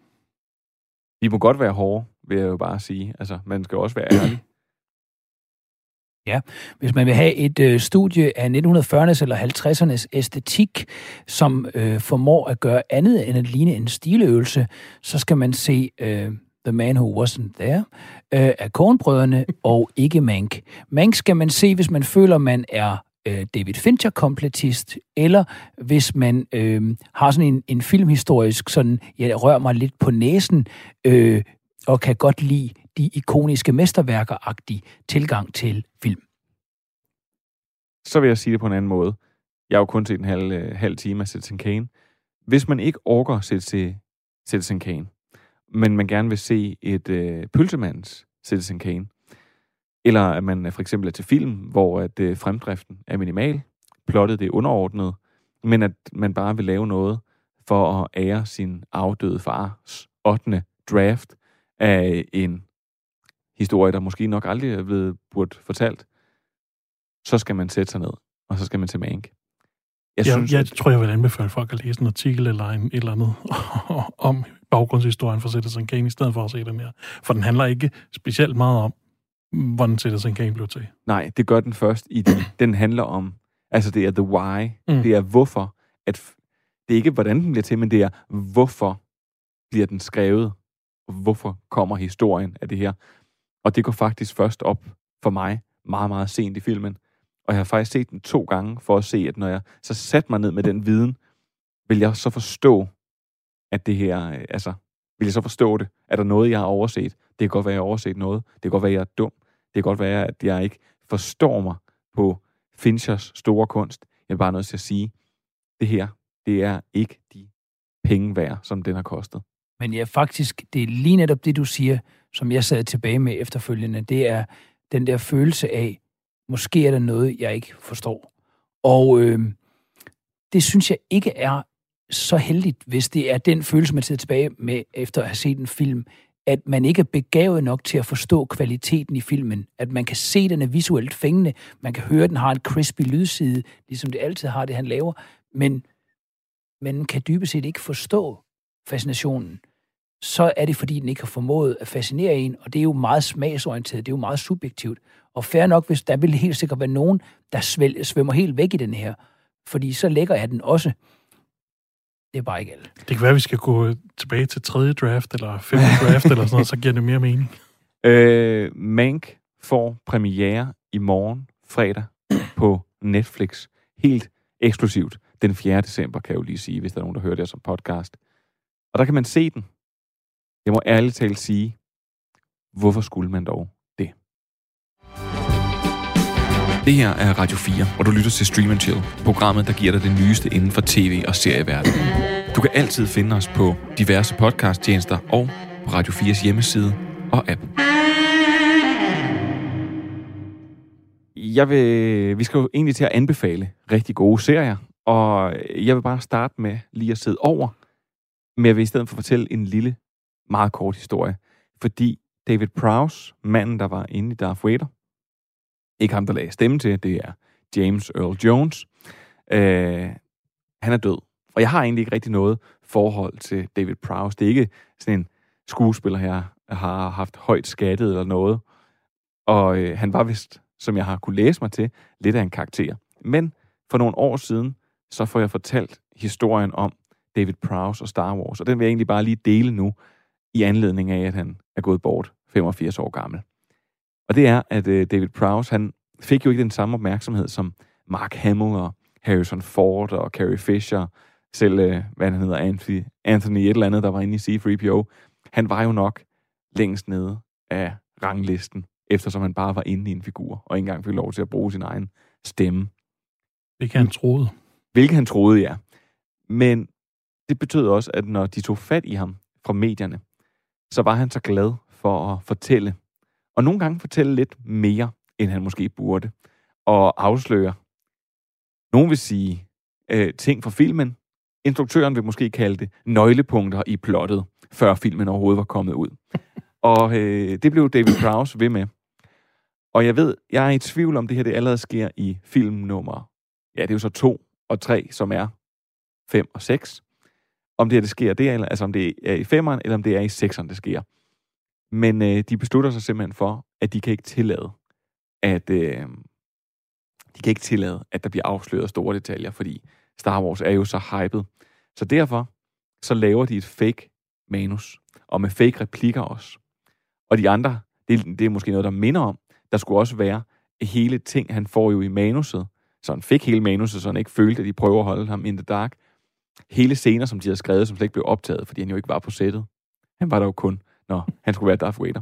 [SPEAKER 1] Vi må godt være hårde, vil jeg jo bare sige. Altså, man skal også være ærlig.
[SPEAKER 9] Ja, hvis man vil have et øh, studie af 1940'ernes eller 50'ernes æstetik, som øh, formår at gøre andet end at ligne en stiløvelse, så skal man se øh, The Man Who Wasn't There øh, af Kornbrødrene [laughs] og ikke Mank. Mank skal man se, hvis man føler, man er øh, David Fincher-kompletist, eller hvis man øh, har sådan en, en filmhistorisk, sådan, jeg rører mig lidt på næsen, øh, og kan godt lide de ikoniske mesterværker-agtige tilgang til film.
[SPEAKER 1] Så vil jeg sige det på en anden måde. Jeg har jo kun set en halv, øh, halv time af Citizen Kane. Hvis man ikke orker at se Citizen Kane, men man gerne vil se et øh, pølsemands Citizen Kane, eller at man for eksempel er til film, hvor at øh, fremdriften er minimal, plottet det er underordnet, men at man bare vil lave noget for at ære sin afdøde fars 8. draft af en historie, der måske nok aldrig er blevet burde fortalt, så skal man sætte sig ned, og så skal man til Mank.
[SPEAKER 8] Jeg, jeg, synes, jeg at... tror, jeg vil anbefale folk at læse en artikel eller en, et eller andet [laughs] om baggrundshistorien for Citizen Kane, i stedet for at se den her. For den handler ikke specielt meget om, hvordan Citizen Kane blev til.
[SPEAKER 1] Nej, det gør den først i den. Den handler om, altså det er the why. Mm. Det er hvorfor. At, det er ikke, hvordan den bliver til, men det er, hvorfor bliver den skrevet. Hvorfor kommer historien af det her. Og det går faktisk først op for mig meget, meget sent i filmen. Og jeg har faktisk set den to gange for at se, at når jeg så satte mig ned med den viden, vil jeg så forstå, at det her, øh, altså, vil jeg så forstå det? Er der noget, jeg har overset? Det kan godt være, at jeg har overset noget. Det kan godt være, at jeg er dum. Det kan godt være, at jeg ikke forstår mig på Finchers store kunst. Jeg er bare nødt til at sige, det her, det er ikke de penge værd, som den har kostet.
[SPEAKER 9] Men ja, faktisk, det er lige netop det, du siger, som jeg sad tilbage med efterfølgende. Det er den der følelse af, måske er der noget, jeg ikke forstår. Og øh, det synes jeg ikke er så heldigt, hvis det er den følelse, man sidder tilbage med efter at have set en film, at man ikke er begavet nok til at forstå kvaliteten i filmen. At man kan se, den er visuelt fængende. Man kan høre, at den har en crispy lydside, ligesom det altid har, det han laver. Men man kan dybest set ikke forstå fascinationen. Så er det, fordi den ikke har formået at fascinere en, og det er jo meget smagsorienteret, det er jo meget subjektivt. Og fair nok, hvis der vil helt sikkert være nogen, der svømmer helt væk i den her. Fordi så lægger jeg den også. Det er bare ikke alt.
[SPEAKER 8] Det kan være, at vi skal gå tilbage til tredje draft, eller femte [laughs] draft, eller sådan noget, så giver det mere mening.
[SPEAKER 1] Øh, Mank får premiere i morgen, fredag, på Netflix. Helt eksklusivt. Den 4. december, kan jeg jo lige sige, hvis der er nogen, der hører det som podcast. Og der kan man se den. Jeg må ærligt talt sige, hvorfor skulle man dog det? Det her er Radio 4, og du lytter til Stream Chill, programmet, der giver dig det nyeste inden for tv- og serieverden. Du kan altid finde os på diverse podcasttjenester og på Radio 4's hjemmeside og app. Jeg vil, vi skal jo egentlig til at anbefale rigtig gode serier, og jeg vil bare starte med lige at sidde over, men jeg vil i stedet for fortælle en lille, meget kort historie. Fordi David Prowse, manden, der var inde i Darth Vader, ikke ham, der lagde stemme til, det er James Earl Jones. Øh, han er død. Og jeg har egentlig ikke rigtig noget forhold til David Prowse. Det er ikke sådan en skuespiller, jeg har haft højt skattet eller noget. Og øh, han var vist, som jeg har kunne læse mig til, lidt af en karakter. Men for nogle år siden, så får jeg fortalt historien om David Prowse og Star Wars. Og den vil jeg egentlig bare lige dele nu, i anledning af, at han er gået bort 85 år gammel. Og det er, at øh, David Prowse, han fik jo ikke den samme opmærksomhed som Mark Hamill og Harrison Ford og Carrie Fisher, selv, øh, hvad han hedder, Anthony, Anthony et eller andet, der var inde i C-3PO. Han var jo nok længst nede af ranglisten, eftersom han bare var inde i en figur, og ikke engang fik lov til at bruge sin egen stemme.
[SPEAKER 8] Hvilket han troede.
[SPEAKER 1] Hvilket han troede, ja. Men det betød også, at når de tog fat i ham fra medierne, så var han så glad for at fortælle og nogle gange fortælle lidt mere, end han måske burde, og afsløre. Nogen vil sige øh, ting fra filmen. Instruktøren vil måske kalde det nøglepunkter i plottet, før filmen overhovedet var kommet ud. [laughs] og øh, det blev David Prowse ved med. Og jeg ved, jeg er i tvivl om det her, det allerede sker i film nummer, ja, det er jo så to og tre, som er fem og seks. Om det her, det sker der, eller, altså om det er i femeren, eller om det er i sekseren, det sker. Men øh, de beslutter sig simpelthen for, at de kan ikke tillade, at øh, de kan ikke tillade, at der bliver afsløret store detaljer, fordi Star Wars er jo så hyped. Så derfor så laver de et fake manus, og med fake replikker også. Og de andre, det, det er måske noget, der minder om, der skulle også være hele ting, han får jo i manuset, så han fik hele manuset, så han ikke følte, at de prøver at holde ham in the dark. Hele scener, som de havde skrevet, som slet ikke blev optaget, fordi han jo ikke var på sættet. Han var der jo kun når han skulle være Darth Vader.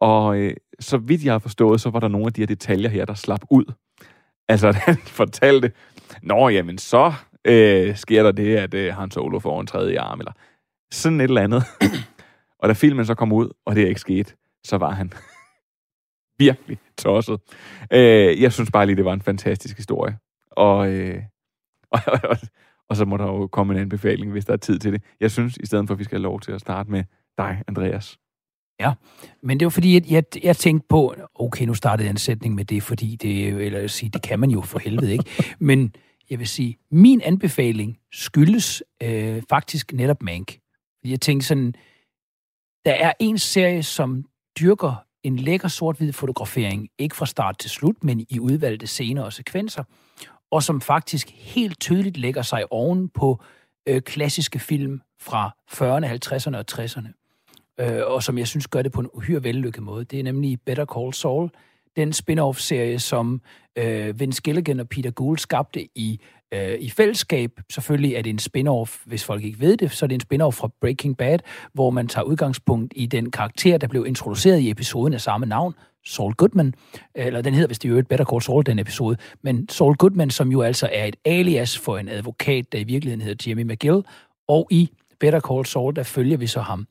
[SPEAKER 1] Og øh, så vidt jeg har forstået, så var der nogle af de her detaljer her, der slap ud. Altså, [laughs] at han fortalte, Nå, jamen så øh, sker der det, at øh, Han Solo får en tredje arm, eller sådan et eller andet. [clears throat] og da filmen så kom ud, og det er ikke sket, så var han [laughs] virkelig tosset. Øh, jeg synes bare lige, det var en fantastisk historie. Og, øh, [laughs] og, og, og så må der jo komme en anbefaling, hvis der er tid til det. Jeg synes, i stedet for, at vi skal have lov til at starte med dig, Andreas.
[SPEAKER 9] Ja, men det var fordi, at jeg, jeg tænkte på, okay, nu startede jeg en sætning med det, fordi det, eller jeg sige, det kan man jo for helvede ikke. [laughs] Men jeg vil sige, min anbefaling skyldes øh, faktisk netop Mank. Jeg tænkte sådan, der er en serie, som dyrker en lækker sort-hvid fotografering, ikke fra start til slut, men i udvalgte scener og sekvenser, og som faktisk helt tydeligt lægger sig oven på øh, klassiske film fra 40'erne, 50'erne og 60'erne, øh, og som jeg synes gør det på en uhyre vellykket måde. Det er nemlig Better Call Saul, den spin-off-serie, som øh, Vince Gilligan og Peter Gould skabte i, øh, i fællesskab. Selvfølgelig er det en spin-off, hvis folk ikke ved det, så er det en spin-off fra Breaking Bad, hvor man tager udgangspunkt i den karakter, der blev introduceret i episoden af samme navn, Saul Goodman, eller den hedder hvis det er et Better Call Saul, den episode, men Saul Goodman, som jo altså er et alias for en advokat, der i virkeligheden hedder Jimmy McGill, og i Better Call Saul, der følger vi så ham.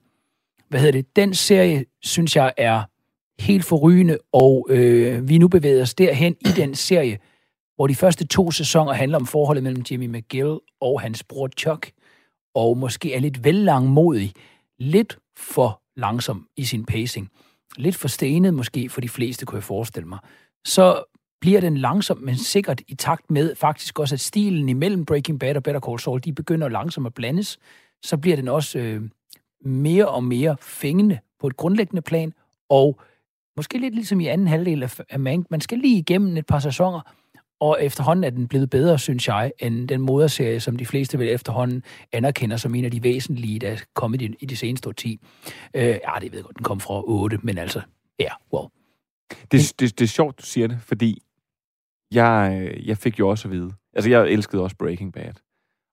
[SPEAKER 9] Hvad hedder det? Den serie, synes jeg, er helt forrygende, og øh, vi nu bevæger os derhen i den serie, hvor de første to sæsoner handler om forholdet mellem Jimmy McGill og hans bror Chuck, og måske er lidt vel langmodig, lidt for langsom i sin pacing, lidt for stenet måske for de fleste, kunne jeg forestille mig, så bliver den langsomt, men sikkert i takt med faktisk også, at stilen imellem Breaking Bad og Better Call Saul, de begynder langsomt at blandes, så bliver den også øh, mere og mere fængende på et grundlæggende plan, og Måske lidt ligesom i anden halvdel af, af Mank. Man skal lige igennem et par sæsoner, og efterhånden er den blevet bedre, synes jeg, end den moderserie, som de fleste vil efterhånden anerkender som en af de væsentlige, der er kommet i, i de seneste 10. Øh, ja, det ved jeg godt, den kom fra 8, men altså, ja, wow.
[SPEAKER 1] Det, det, det er sjovt, du siger det, fordi jeg, jeg fik jo også at vide, altså jeg elskede også Breaking Bad,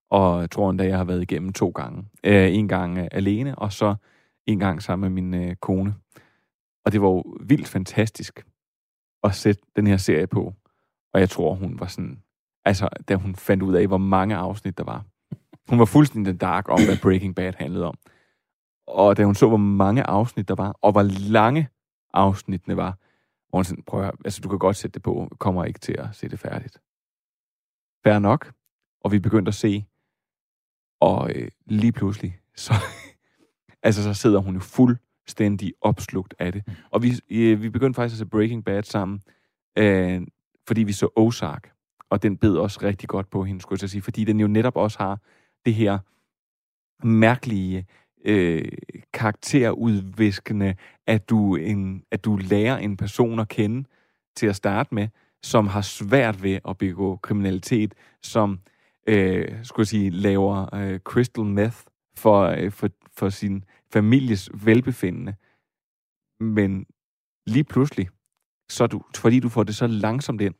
[SPEAKER 1] og jeg tror endda, jeg har været igennem to gange. Øh, en gang øh, alene, og så en gang sammen med min øh, kone. Og det var jo vildt fantastisk at sætte den her serie på. Og jeg tror, hun var sådan... Altså, da hun fandt ud af, hvor mange afsnit der var. Hun var fuldstændig dark om, hvad Breaking Bad handlede om. Og da hun så, hvor mange afsnit der var, og hvor lange afsnittene var, hvor hun sådan, prøv at høre, altså du kan godt sætte det på, kommer ikke til at se det færdigt. Færre nok. Og vi begyndte at se, og øh, lige pludselig, så, [laughs] altså så sidder hun jo fuld fuldstændig opslugt af det. Mm. Og vi, vi begyndte faktisk at se Breaking Bad sammen, øh, fordi vi så Ozark, og den bed også rigtig godt på hende, skulle jeg sige, fordi den jo netop også har det her mærkelige øh, karakterudviskende, at du, en, at du lærer en person at kende til at starte med, som har svært ved at begå kriminalitet, som øh, skulle jeg sige, laver øh, crystal meth for, øh, for, for sin families velbefindende. Men lige pludselig, så du, fordi du får det så langsomt ind,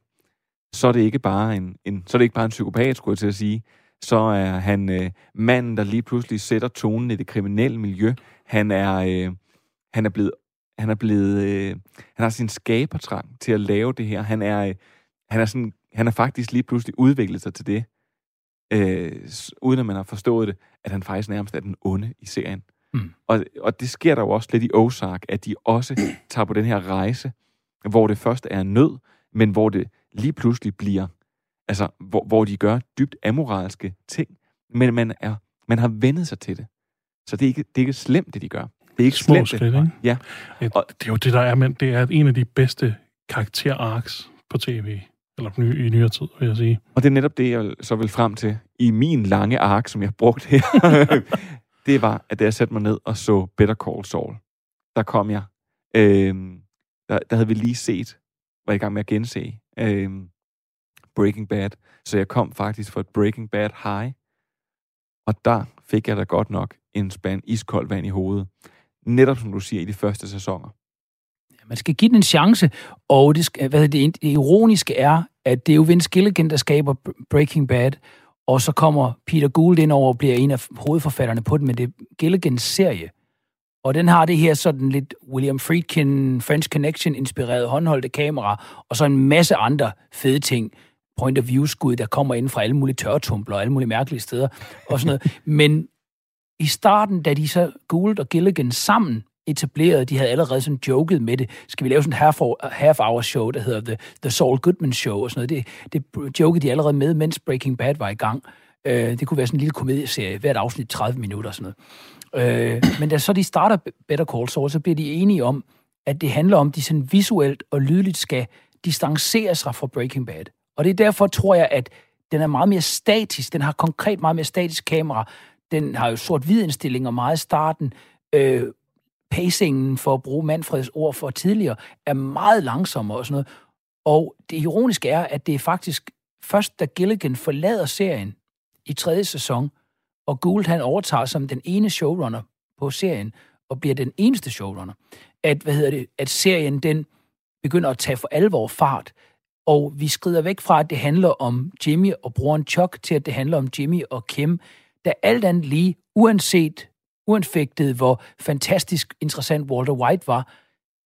[SPEAKER 1] så er det ikke bare en, en, så er det ikke bare en psykopat, skulle jeg til at sige. Så er han øh, manden, der lige pludselig sætter tonen i det kriminelle miljø. Han er, øh, han er blevet, han er blevet, øh, han har sin skabertrang til at lave det her. Han er, øh, han er sådan, han er faktisk lige pludselig udviklet sig til det, øh, uden at man har forstået det, at han faktisk nærmest er den onde i serien. Mm. Og, og det sker der jo også lidt i Ozark, at de også tager på den her rejse, hvor det først er nød, men hvor det lige pludselig bliver, altså, hvor, hvor de gør dybt amoralske ting, men man, er, man har vendet sig til det. Så det er ikke, det er ikke slemt, det de gør. Det er ikke
[SPEAKER 8] Små
[SPEAKER 1] slemt.
[SPEAKER 8] skridt, ikke?
[SPEAKER 1] Ja.
[SPEAKER 8] Og, det er jo det, der er, men det er en af de bedste karakter-arcs på tv, eller ny, i nyere tid, vil jeg sige.
[SPEAKER 1] Og det er netop det, jeg så vil frem til i min lange ark, som jeg har brugt her. [laughs] det var, at da jeg satte mig ned og så Better Call Saul, der kom jeg. Øhm, der, der havde vi lige set, var i gang med at gense øhm, Breaking Bad. Så jeg kom faktisk for et Breaking Bad high. Og der fik jeg da godt nok en spand iskold vand i hovedet. Netop som du siger, i de første sæsoner.
[SPEAKER 9] Man skal give den en chance, og det, skal, hvad det, det ironiske er, at det er jo Vince Gilligan, der skaber Breaking Bad, og så kommer Peter Gould ind over og bliver en af hovedforfatterne på den, men det er Gilligans serie. Og den har det her sådan lidt William Friedkin, French Connection-inspireret håndholdte kamera, og så en masse andre fede ting. Point of view-skud, der kommer ind fra alle mulige tørretumbler og alle mulige mærkelige steder. Og sådan noget. [laughs] Men i starten, da de så Gould og Gilligan sammen etableret. De havde allerede sådan joket med det. Skal vi lave sådan en half half hour show, der hedder The, The Saul Goodman Show og sådan noget. Det, det jokede de allerede med, mens Breaking Bad var i gang. Øh, det kunne være sådan en lille komedieserie, hvert afsnit 30 minutter og sådan noget. Øh, men da så de starter Better Call Saul, så bliver de enige om, at det handler om, at de sådan visuelt og lydligt skal distancere sig fra Breaking Bad. Og det er derfor, tror jeg, at den er meget mere statisk. Den har konkret meget mere statisk kamera. Den har jo sort-hvid og meget starten. Øh, pacingen, for at bruge Manfreds ord for tidligere, er meget langsommere og sådan noget. Og det ironiske er, at det er faktisk først, da Gilligan forlader serien i tredje sæson, og Gould han overtager som den ene showrunner på serien, og bliver den eneste showrunner, at, hvad hedder det, at serien den begynder at tage for alvor fart, og vi skrider væk fra, at det handler om Jimmy og broren Chuck, til at det handler om Jimmy og Kim, der alt andet lige, uanset uanfægtet, hvor fantastisk interessant Walter White var,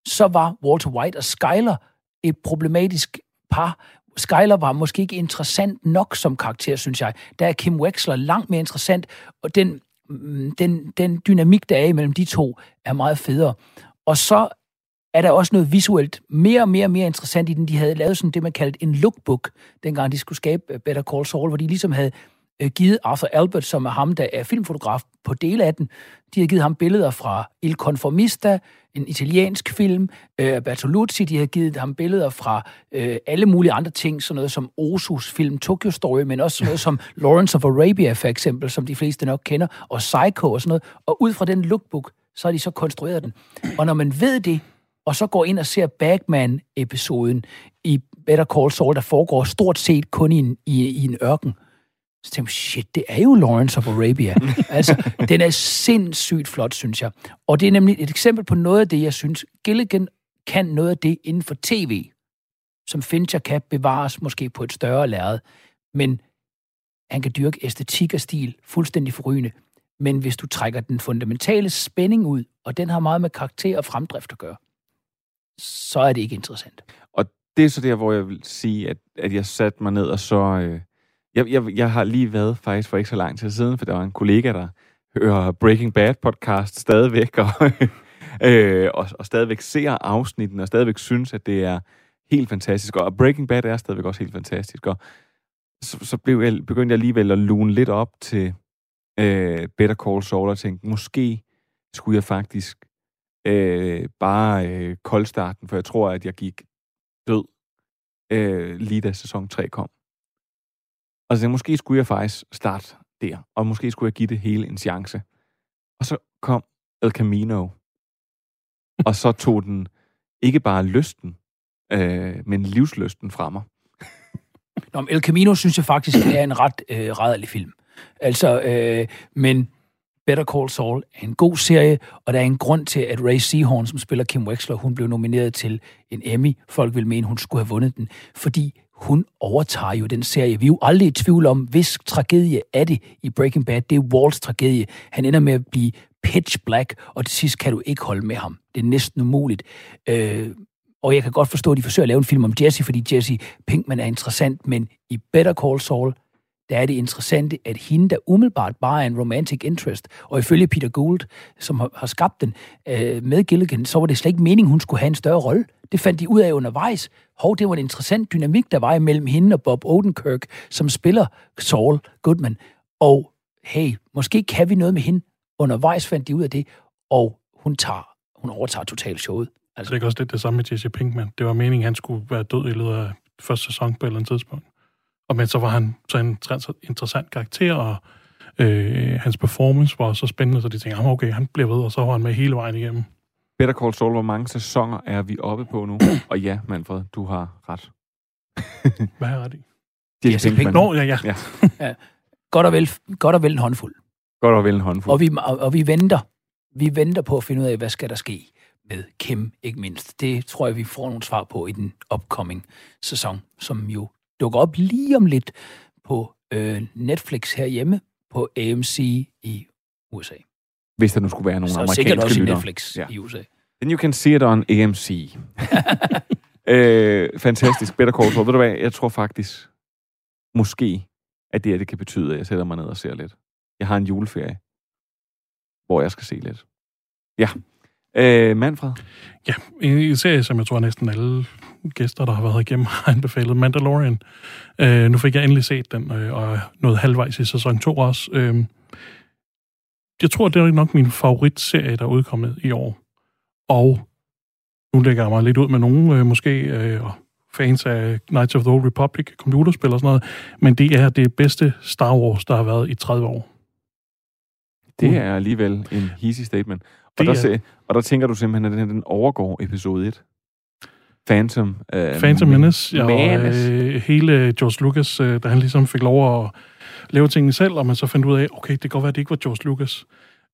[SPEAKER 9] så var Walter White og Skyler et problematisk par. Skyler var måske ikke interessant nok som karakter, synes jeg. Der er Kim Wexler langt mere interessant, og den, mm, den, den dynamik, der er imellem de to, er meget federe. Og så er der også noget visuelt mere og mere og mere interessant i den. De havde lavet sådan det, man kaldte en lookbook, dengang de skulle skabe Better Call Saul, hvor de ligesom havde givet Arthur Albert, som er ham, der er filmfotograf på dele af den, de har givet ham billeder fra Il Conformista, en italiensk film, øh, Bertolucci, de har givet ham billeder fra øh, alle mulige andre ting, sådan noget som Osus film Tokyo Story, men også sådan noget som [laughs] Lawrence of Arabia for eksempel, som de fleste nok kender, og Psycho og sådan noget. Og ud fra den lookbook, så har de så konstrueret den. Og når man ved det, og så går ind og ser Bagman-episoden i Better Call Saul, der foregår stort set kun i en, i, i en ørken, så tænkte jeg, shit, det er jo Lawrence of Arabia. [laughs] altså, den er sindssygt flot, synes jeg. Og det er nemlig et eksempel på noget af det, jeg synes, Gilligan kan noget af det inden for tv, som Fincher kan bevares måske på et større lærred. Men han kan dyrke æstetik og stil fuldstændig forrygende. Men hvis du trækker den fundamentale spænding ud, og den har meget med karakter og fremdrift at gøre, så er det ikke interessant.
[SPEAKER 1] Og det er så der, hvor jeg vil sige, at, at jeg satte mig ned og så... Øh, jeg, jeg, jeg har lige været faktisk for ikke så lang tid siden, for der var en kollega, der hører Breaking Bad podcast stadigvæk, og, [laughs] øh, og, og stadigvæk ser afsnitten, og stadigvæk synes, at det er helt fantastisk. Og Breaking Bad er stadigvæk også helt fantastisk. Og så, så blev jeg, begyndte jeg alligevel at lune lidt op til øh, Better Call Saul og tænkte, måske skulle jeg faktisk øh, bare øh, koldstarten, for jeg tror, at jeg gik død øh, lige da sæson 3 kom. Og så måske skulle jeg faktisk starte der, og måske skulle jeg give det hele en chance. Og så kom El Camino, [laughs] og så tog den ikke bare lysten, øh, men livsløsten fra mig. [laughs]
[SPEAKER 9] Nå, El Camino synes jeg faktisk er en ret øh, rædderlig film. Altså, øh, men Better Call Saul er en god serie, og der er en grund til, at Ray Seahorn, som spiller Kim Wexler, hun blev nomineret til en Emmy. Folk vil mene, hun skulle have vundet den, fordi hun overtager jo den serie. Vi er jo aldrig i tvivl om, hvis tragedie er det i Breaking Bad. Det er Walts tragedie. Han ender med at blive pitch black, og til sidst kan du ikke holde med ham. Det er næsten umuligt. Øh, og jeg kan godt forstå, at de forsøger at lave en film om Jesse, fordi Jesse Pinkman er interessant, men i Better Call Saul, der er det interessante, at hende, der umiddelbart bare er en romantic interest, og ifølge Peter Gould, som har, har skabt den øh, med Gilligan, så var det slet ikke meningen, hun skulle have en større rolle. Det fandt de ud af undervejs. Hov, det var en interessant dynamik, der var imellem hende og Bob Odenkirk, som spiller Saul Goodman. Og hey, måske kan vi noget med hende. Undervejs fandt de ud af det, og hun, tager, hun overtager totalt showet.
[SPEAKER 8] Altså. Det er også lidt det samme med Jesse Pinkman. Det var meningen, at han skulle være død i løbet af første sæson på et eller andet tidspunkt. Og men så var han så en interessant karakter, og øh, hans performance var så spændende, så de tænkte, okay, han bliver ved, og så var han med hele vejen igennem.
[SPEAKER 1] Better Call Saul, hvor mange sæsoner er vi oppe på nu? [clears throat] og ja, Manfred, du har ret. [laughs]
[SPEAKER 8] Hvad har jeg ret i?
[SPEAKER 1] Jesse Pinkman.
[SPEAKER 8] Nå, ja, ja.
[SPEAKER 9] ja. [laughs] ja. Godt, og vel, godt og vel en håndfuld.
[SPEAKER 1] Godt og vel en håndfuld.
[SPEAKER 9] Og vi, og, og vi venter. Vi venter på at finde ud af, hvad skal der ske med Kim, ikke mindst. Det tror jeg, vi får nogle svar på i den upcoming sæson, som jo dukker op lige om lidt på øh, Netflix herhjemme på AMC i USA.
[SPEAKER 1] Hvis der nu skulle være nogle
[SPEAKER 9] Så
[SPEAKER 1] amerikanske
[SPEAKER 9] sikkert også
[SPEAKER 1] lytter.
[SPEAKER 9] i Netflix ja. i USA.
[SPEAKER 1] Then you can see it on AMC. [laughs] øh, fantastisk. Better Call Saul. Ved du hvad, jeg tror faktisk, måske, at det, her, det kan betyde, at jeg sætter mig ned og ser lidt. Jeg har en juleferie, hvor jeg skal se lidt. Ja. Øh, Manfred?
[SPEAKER 8] Ja, en serie, som jeg tror næsten alle gæster, der har været igennem, [laughs] har anbefalet Mandalorian. Øh, nu fik jeg endelig set den, øh, og nåede halvvejs i sæson 2 også. Øh, jeg tror, det er nok min favoritserie, der er udkommet i år. Og nu lægger jeg mig lidt ud med nogen, øh, måske øh, fans af Knights of the Old Republic, computerspil og sådan noget, men det er det bedste Star Wars, der har været i 30 år.
[SPEAKER 1] Det er alligevel en hissy statement. Og, der, se, og der tænker du simpelthen, at den, den overgår episode 1. Phantom.
[SPEAKER 8] Øh, Phantom Menace, ja, og øh, hele George Lucas, øh, da han ligesom fik lov at lave tingene selv, og man så fandt ud af, okay, det kan godt være, at det ikke var George Lucas.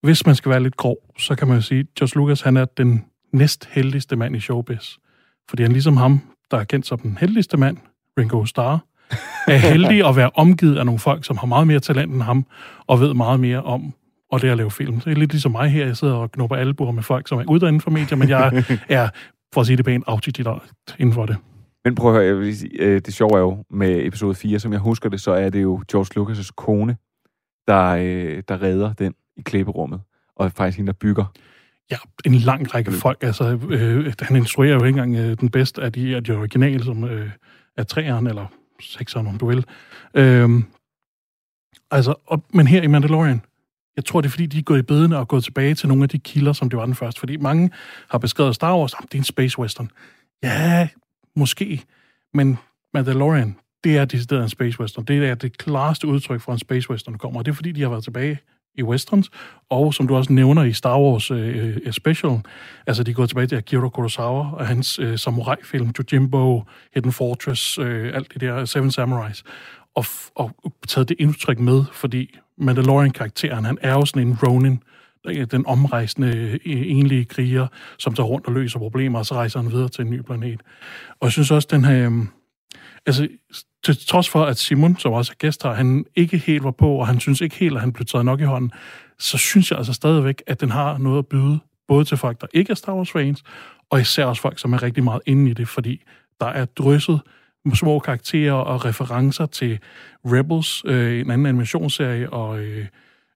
[SPEAKER 8] Hvis man skal være lidt grov, så kan man jo sige, at George Lucas, han er den næst heldigste mand i showbiz. Fordi han ligesom ham, der er kendt som den heldigste mand, Ringo Starr, er [laughs] heldig at være omgivet af nogle folk, som har meget mere talent end ham, og ved meget mere om og det at lave film. Det er lidt ligesom mig her, jeg sidder og knupper albuer med folk, som er uddannet for medier, men jeg [laughs] er, for at sige det pænt, autodidakt inden for det.
[SPEAKER 1] Men prøv at høre, jeg vil sige, øh, det sjove er jo med episode 4, som jeg husker det, så er det jo George Lucas' kone, der, øh, der redder den i klipperummet, og faktisk hende, der bygger.
[SPEAKER 8] Ja, en lang række folk. Altså, øh, han instruerer jo ikke engang øh, den bedste af de, af de originale, som øh, er træeren, eller sekseren, om du vil. Øh, altså, og, men her i Mandalorian, jeg tror, det er fordi, de er gået i bedene og gået tilbage til nogle af de kilder, som det var den første. Fordi mange har beskrevet Star Wars, det er en space western. Ja, måske. Men Mandalorian, det er decideret en space western. Det er det klareste udtryk for en space western, der kommer. Og det er fordi, de har været tilbage i westerns, og som du også nævner i Star Wars øh, øh, øh Special, altså de går tilbage til Akira Kurosawa og hans øh, samurai-film, Jojimbo, Hidden Fortress, øh, alt det der, Seven Samurais, og, og taget det indtryk med, fordi Mandalorian-karakteren, han er jo sådan en Ronin, den omrejsende øh, e-, enlige kriger, som tager rundt og løser problemer, og så rejser han videre til en ny planet. Og jeg synes også, den her... Øhm, altså, til trods for, at Simon, som også er gæst her, han ikke helt var på, og han synes ikke helt, at han blev taget nok i hånden, så synes jeg altså stadigvæk, at den har noget at byde, både til folk, der ikke er Star Wars-fans, og især også folk, som er rigtig meget inde i det, fordi der er drysset små karakterer og referencer til Rebels, øh, en anden animationsserie, og, øh,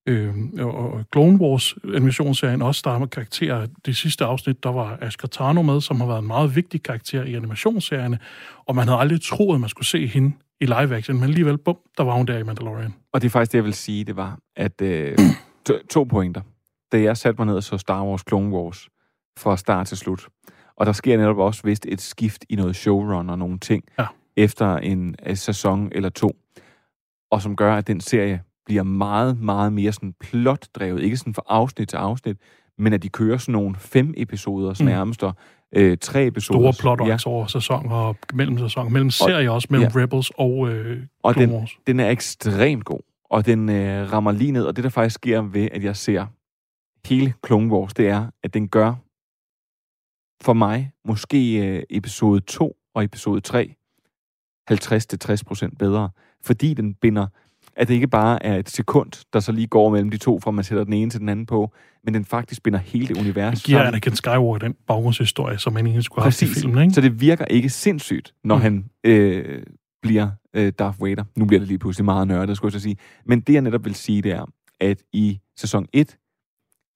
[SPEAKER 8] øh, og Clone Wars animationsserien også, der er karakterer. Det sidste afsnit, der var Asger Tano med, som har været en meget vigtig karakter i animationsserierne, og man havde aldrig troet, at man skulle se hende i live action, men alligevel, bum, der var hun der i Mandalorian.
[SPEAKER 1] Og det er faktisk det, jeg vil sige, det var, at øh, to, to pointer. Da jeg satte mig ned og så Star Wars Clone Wars fra start til slut, og der sker netop også vist et skift i noget showrun og nogle ting
[SPEAKER 8] ja.
[SPEAKER 1] efter en, en sæson eller to. Og som gør, at den serie bliver meget, meget mere sådan plotdrevet. Ikke sådan fra afsnit til afsnit, men at de kører sådan nogle fem episoder mm. nærmest, og øh, tre episoder.
[SPEAKER 8] Store plot ja. over sæson og mellem sæson, mellem serier også, mellem ja. Rebels og øh,
[SPEAKER 1] Og den, den er ekstremt god, og den øh, rammer lige ned, og det der faktisk sker ved, at jeg ser hele Clone Wars, det er, at den gør for mig, måske øh, episode 2 og episode 3, 50-60% bedre. Fordi den binder, at det ikke bare er et sekund, der så lige går mellem de to, fra man sætter den ene til den anden på, men den faktisk binder hele det univers.
[SPEAKER 8] Det giver Anakin Skywalker den baggrundshistorie, som man egentlig skulle have i filmen, ikke?
[SPEAKER 1] Så det virker ikke sindssygt, når mm. han øh, bliver øh, Darth Vader. Nu bliver det lige pludselig meget nørdet, skulle jeg så sige. Men det, jeg netop vil sige, det er, at i sæson 1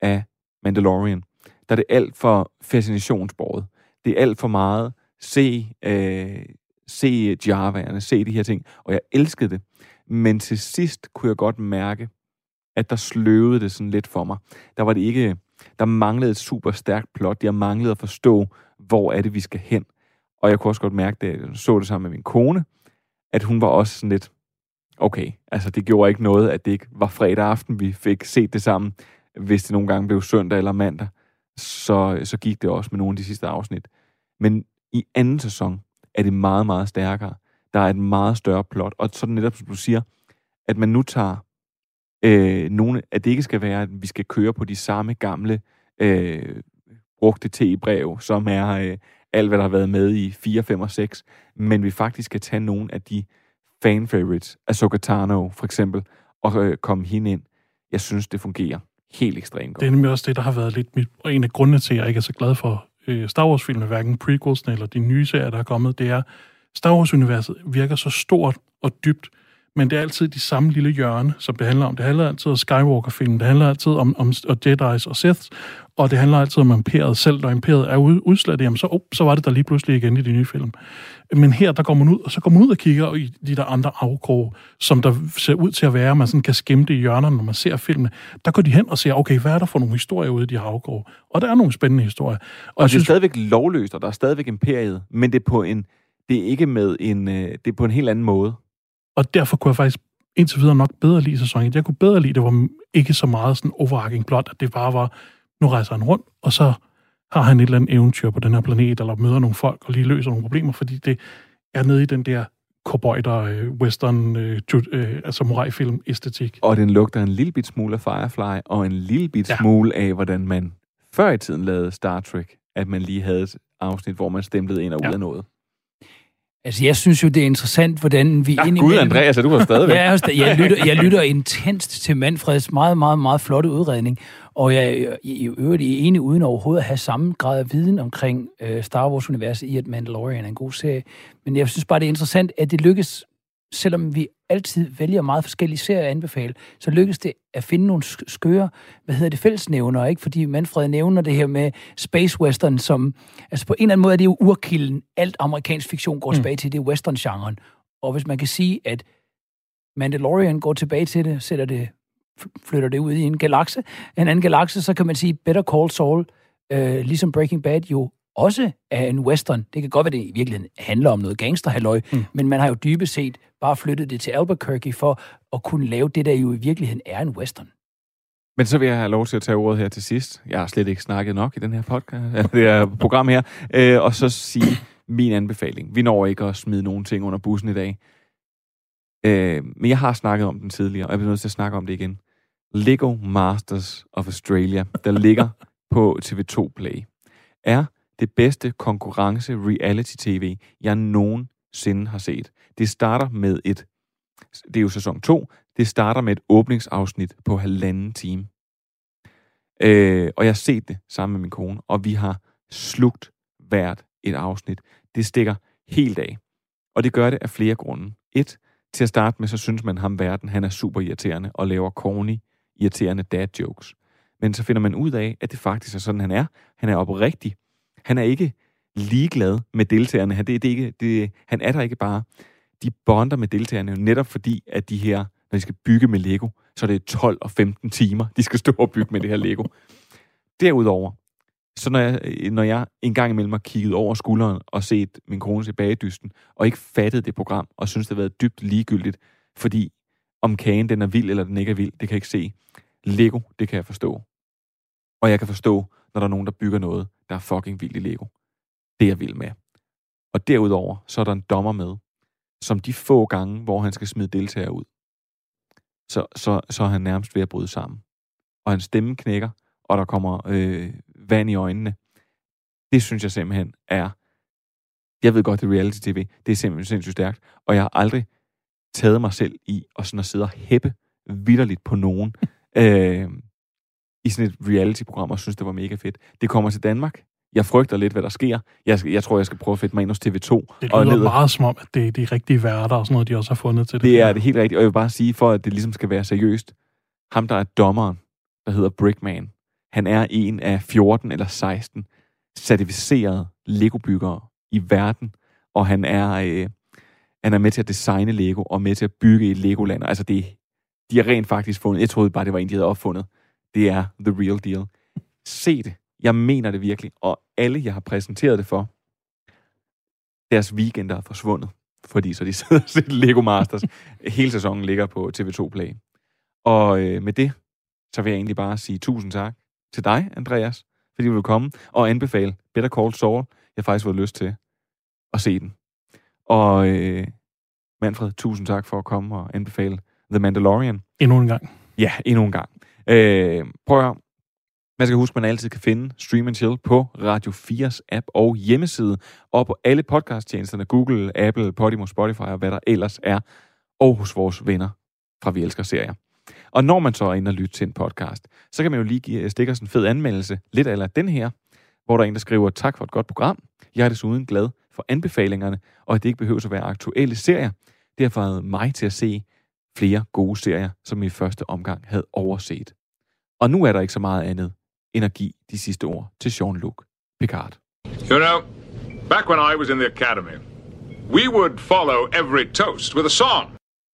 [SPEAKER 1] af Mandalorian, der er det alt for fascinationsbordet. Det er alt for meget se, øh, se Java'erne, se de her ting. Og jeg elskede det. Men til sidst kunne jeg godt mærke, at der sløvede det sådan lidt for mig. Der var det ikke, der manglede et super stærkt plot. Jeg manglede at forstå, hvor er det, vi skal hen. Og jeg kunne også godt mærke, det, jeg så det sammen med min kone, at hun var også sådan lidt, okay, altså det gjorde ikke noget, at det ikke var fredag aften, vi fik set det sammen, hvis det nogle gange blev søndag eller mandag så, så gik det også med nogle af de sidste afsnit. Men i anden sæson er det meget, meget stærkere. Der er et meget større plot, og så netop, som du siger, at man nu tager øh, nogle, at det ikke skal være, at vi skal køre på de samme gamle øh, brugte T-brev, som er øh, alt, hvad der har været med i 4, 5 og 6, men vi faktisk skal tage nogle af de fan favorites, Ahsoka Tano for eksempel, og øh, komme hende ind. Jeg synes, det fungerer helt ekstremt godt.
[SPEAKER 8] Det er nemlig også det, der har været lidt mit, og en af grundene til, at jeg ikke er så glad for øh, Star Wars-filmene, hverken prequelsene eller de nye serier, der er kommet, det er, Star Wars-universet virker så stort og dybt, men det er altid de samme lille hjørne, som det handler om. Det handler altid om Skywalker-filmen, det handler altid om, om og Jedi's og Siths, og det handler altid om imperiet selv. Når imperiet er ud, udslet, jamen så, op, så var det der lige pludselig igen i de nye film. Men her, der går man ud, og så går man ud og kigger i de der andre afkroge, som der ser ud til at være, man sådan kan skimme det i hjørnerne, når man ser filmene. Der går de hen og ser, okay, hvad er der for nogle historier ude i de afkroge? Og der er nogle spændende historier. Og,
[SPEAKER 1] Og, det er stadigvæk lovløst, og der er stadigvæk imperiet, men det er på en, det er ikke med en, øh, det er på en helt anden måde.
[SPEAKER 8] Og derfor kunne jeg faktisk indtil videre nok bedre lide sæson 1. Jeg kunne bedre lide, det var ikke så meget sådan overarching plot, at det bare var, nu rejser han rundt, og så har han et eller andet eventyr på den her planet, eller møder nogle folk og lige løser nogle problemer, fordi det er nede i den der cowboy der øh, western, øh, øh, altså samurai-film æstetik.
[SPEAKER 1] Og den lugter en lille bit smule af Firefly, og en lille bit ja. smule af, hvordan man før i tiden lavede Star Trek, at man lige havde et afsnit, hvor man stemplede ind og ud ja. af noget.
[SPEAKER 9] Altså, jeg synes jo, det er interessant, hvordan vi...
[SPEAKER 1] Ja,
[SPEAKER 9] indimellem-
[SPEAKER 1] Gud, Andreas, er du her stadigvæk?
[SPEAKER 9] ja, jeg, er jeg, lytter, jeg lytter intenst til Manfreds meget, meget, meget flotte udredning, og jeg er i i øvrigt enig uden overhovedet at have samme grad af viden omkring øh, Star Wars-universet i, at Mandalorian er en god serie. Men jeg synes bare, det er interessant, at det lykkes, selvom vi altid vælger meget forskellige serier at anbefale, så lykkes det at finde nogle sk- skøre, hvad hedder det, fællesnævner, ikke? Fordi Manfred nævner det her med space western, som, altså på en eller anden måde er det jo urkilden. Alt amerikansk fiktion går
[SPEAKER 8] Mm.
[SPEAKER 9] tilbage til, det er western-genren. Og hvis man kan sige, at Mandalorian går tilbage til det, sætter det, flytter det ud i en galakse, en anden galakse, så kan man sige, Better Call Saul, øh, ligesom Breaking Bad jo også er en western. Det kan godt være, det i virkeligheden handler om noget gangsterhalløj, mm. men man har jo dybest set bare flyttet det til Albuquerque for at kunne lave det, der jo i virkeligheden er en western.
[SPEAKER 1] Men så vil jeg have lov til at tage ordet her til sidst. Jeg har slet ikke snakket nok i den her podcast, [laughs] eller det her program her. Øh, og så sige min anbefaling. Vi når ikke at smide nogen ting under bussen i dag. Øh, men jeg har snakket om den tidligere, og jeg bliver nødt til at snakke om det igen. Lego Masters of Australia, der ligger [laughs] på TV2 Play, er det bedste konkurrence reality-tv, jeg nogensinde har set. Det starter med et, det er jo sæson 2, det starter med et åbningsafsnit på halvanden time. Øh, og jeg har set det sammen med min kone, og vi har slugt hvert et afsnit. Det stikker helt af. Og det gør det af flere grunde. Et, til at starte med, så synes man ham verden, han er super irriterende og laver corny, irriterende dad jokes. Men så finder man ud af, at det faktisk er sådan, han er. Han er oprigtig. Han er ikke ligeglad med deltagerne. Han, det, det ikke, det, han er der ikke bare. De bonder med deltagerne jo netop fordi, at de her, når de skal bygge med Lego, så er det 12 og 15 timer, de skal stå og bygge med det her Lego. Derudover, så når jeg, øh, når jeg en gang imellem har kigget over skulderen og set min kone se bagedysten, og ikke fattet det program, og synes, det har været dybt ligegyldigt, fordi om kagen den er vild eller den ikke er vild, det kan jeg ikke se. Lego, det kan jeg forstå. Og jeg kan forstå, når der er nogen, der bygger noget, der er fucking vildt i Lego. Det er jeg vild med. Og derudover, så er der en dommer med, som de få gange, hvor han skal smide deltagere ud, så, så, så er han nærmest ved at bryde sammen. Og hans stemme knækker, og der kommer øh, vand i øjnene. Det synes jeg simpelthen er... Jeg ved godt, det er reality-tv. Det er simpelthen sindssygt stærkt. Og jeg har aldrig taget mig selv i at, sådan at sidde og hæppe vidderligt på nogen [laughs] øh, i sådan et reality-program, og synes, det var mega fedt. Det kommer til Danmark. Jeg frygter lidt, hvad der sker. Jeg, jeg tror, jeg skal prøve at fedte mig ind hos TV2.
[SPEAKER 8] Det
[SPEAKER 1] og
[SPEAKER 8] lyder
[SPEAKER 1] ned-
[SPEAKER 8] meget som om, at det er de rigtige værter og sådan noget, de også har fundet til det.
[SPEAKER 1] Det er det helt rigtigt, og jeg vil bare sige, for at det ligesom skal være seriøst, ham der er dommeren, der hedder Brickman, han er en af 14 eller 16 certificerede Lego-byggere i verden, og han er, øh, han er med til at designe Lego, og med til at bygge et Legoland. Altså det, de har rent faktisk fundet, jeg troede bare, det var en, de havde opfundet. Det er the real deal. Se det. Jeg mener det virkelig. Og alle, jeg har præsenteret det for, deres weekender er forsvundet. Fordi så de [laughs] sidder og ser Lego Masters. Hele sæsonen ligger på TV2 Play. Og øh, med det, så vil jeg egentlig bare sige tusind tak til dig, Andreas, fordi du vil komme og anbefale Better Call Saul. Jeg har faktisk fået lyst til at se den. Og øh, Manfred, tusind tak for at komme og anbefale The Mandalorian.
[SPEAKER 8] Endnu en gang.
[SPEAKER 1] Ja, endnu en gang. Øh, prøv at høre. Man skal huske, at man altid kan finde Stream Chill på Radio 4's app og hjemmeside, og på alle podcasttjenesterne, Google, Apple, Podimo, Spotify og hvad der ellers er, og hos vores venner fra Vi Elsker Serier. Og når man så er inde og lytter til en podcast, så kan man jo lige give, øh, stikke os en fed anmeldelse, lidt eller den her, hvor der er en, der skriver, tak for et godt program. Jeg er desuden glad for anbefalingerne, og at det ikke behøver at være aktuelle serier. Det har fået mig til at se flere gode serier, som i første omgang havde overset. Og nu er der ikke så meget andet end at give de sidste ord til Jean-Luc Picard.
[SPEAKER 16] You know, back when I was in the academy, we would follow every toast with a song.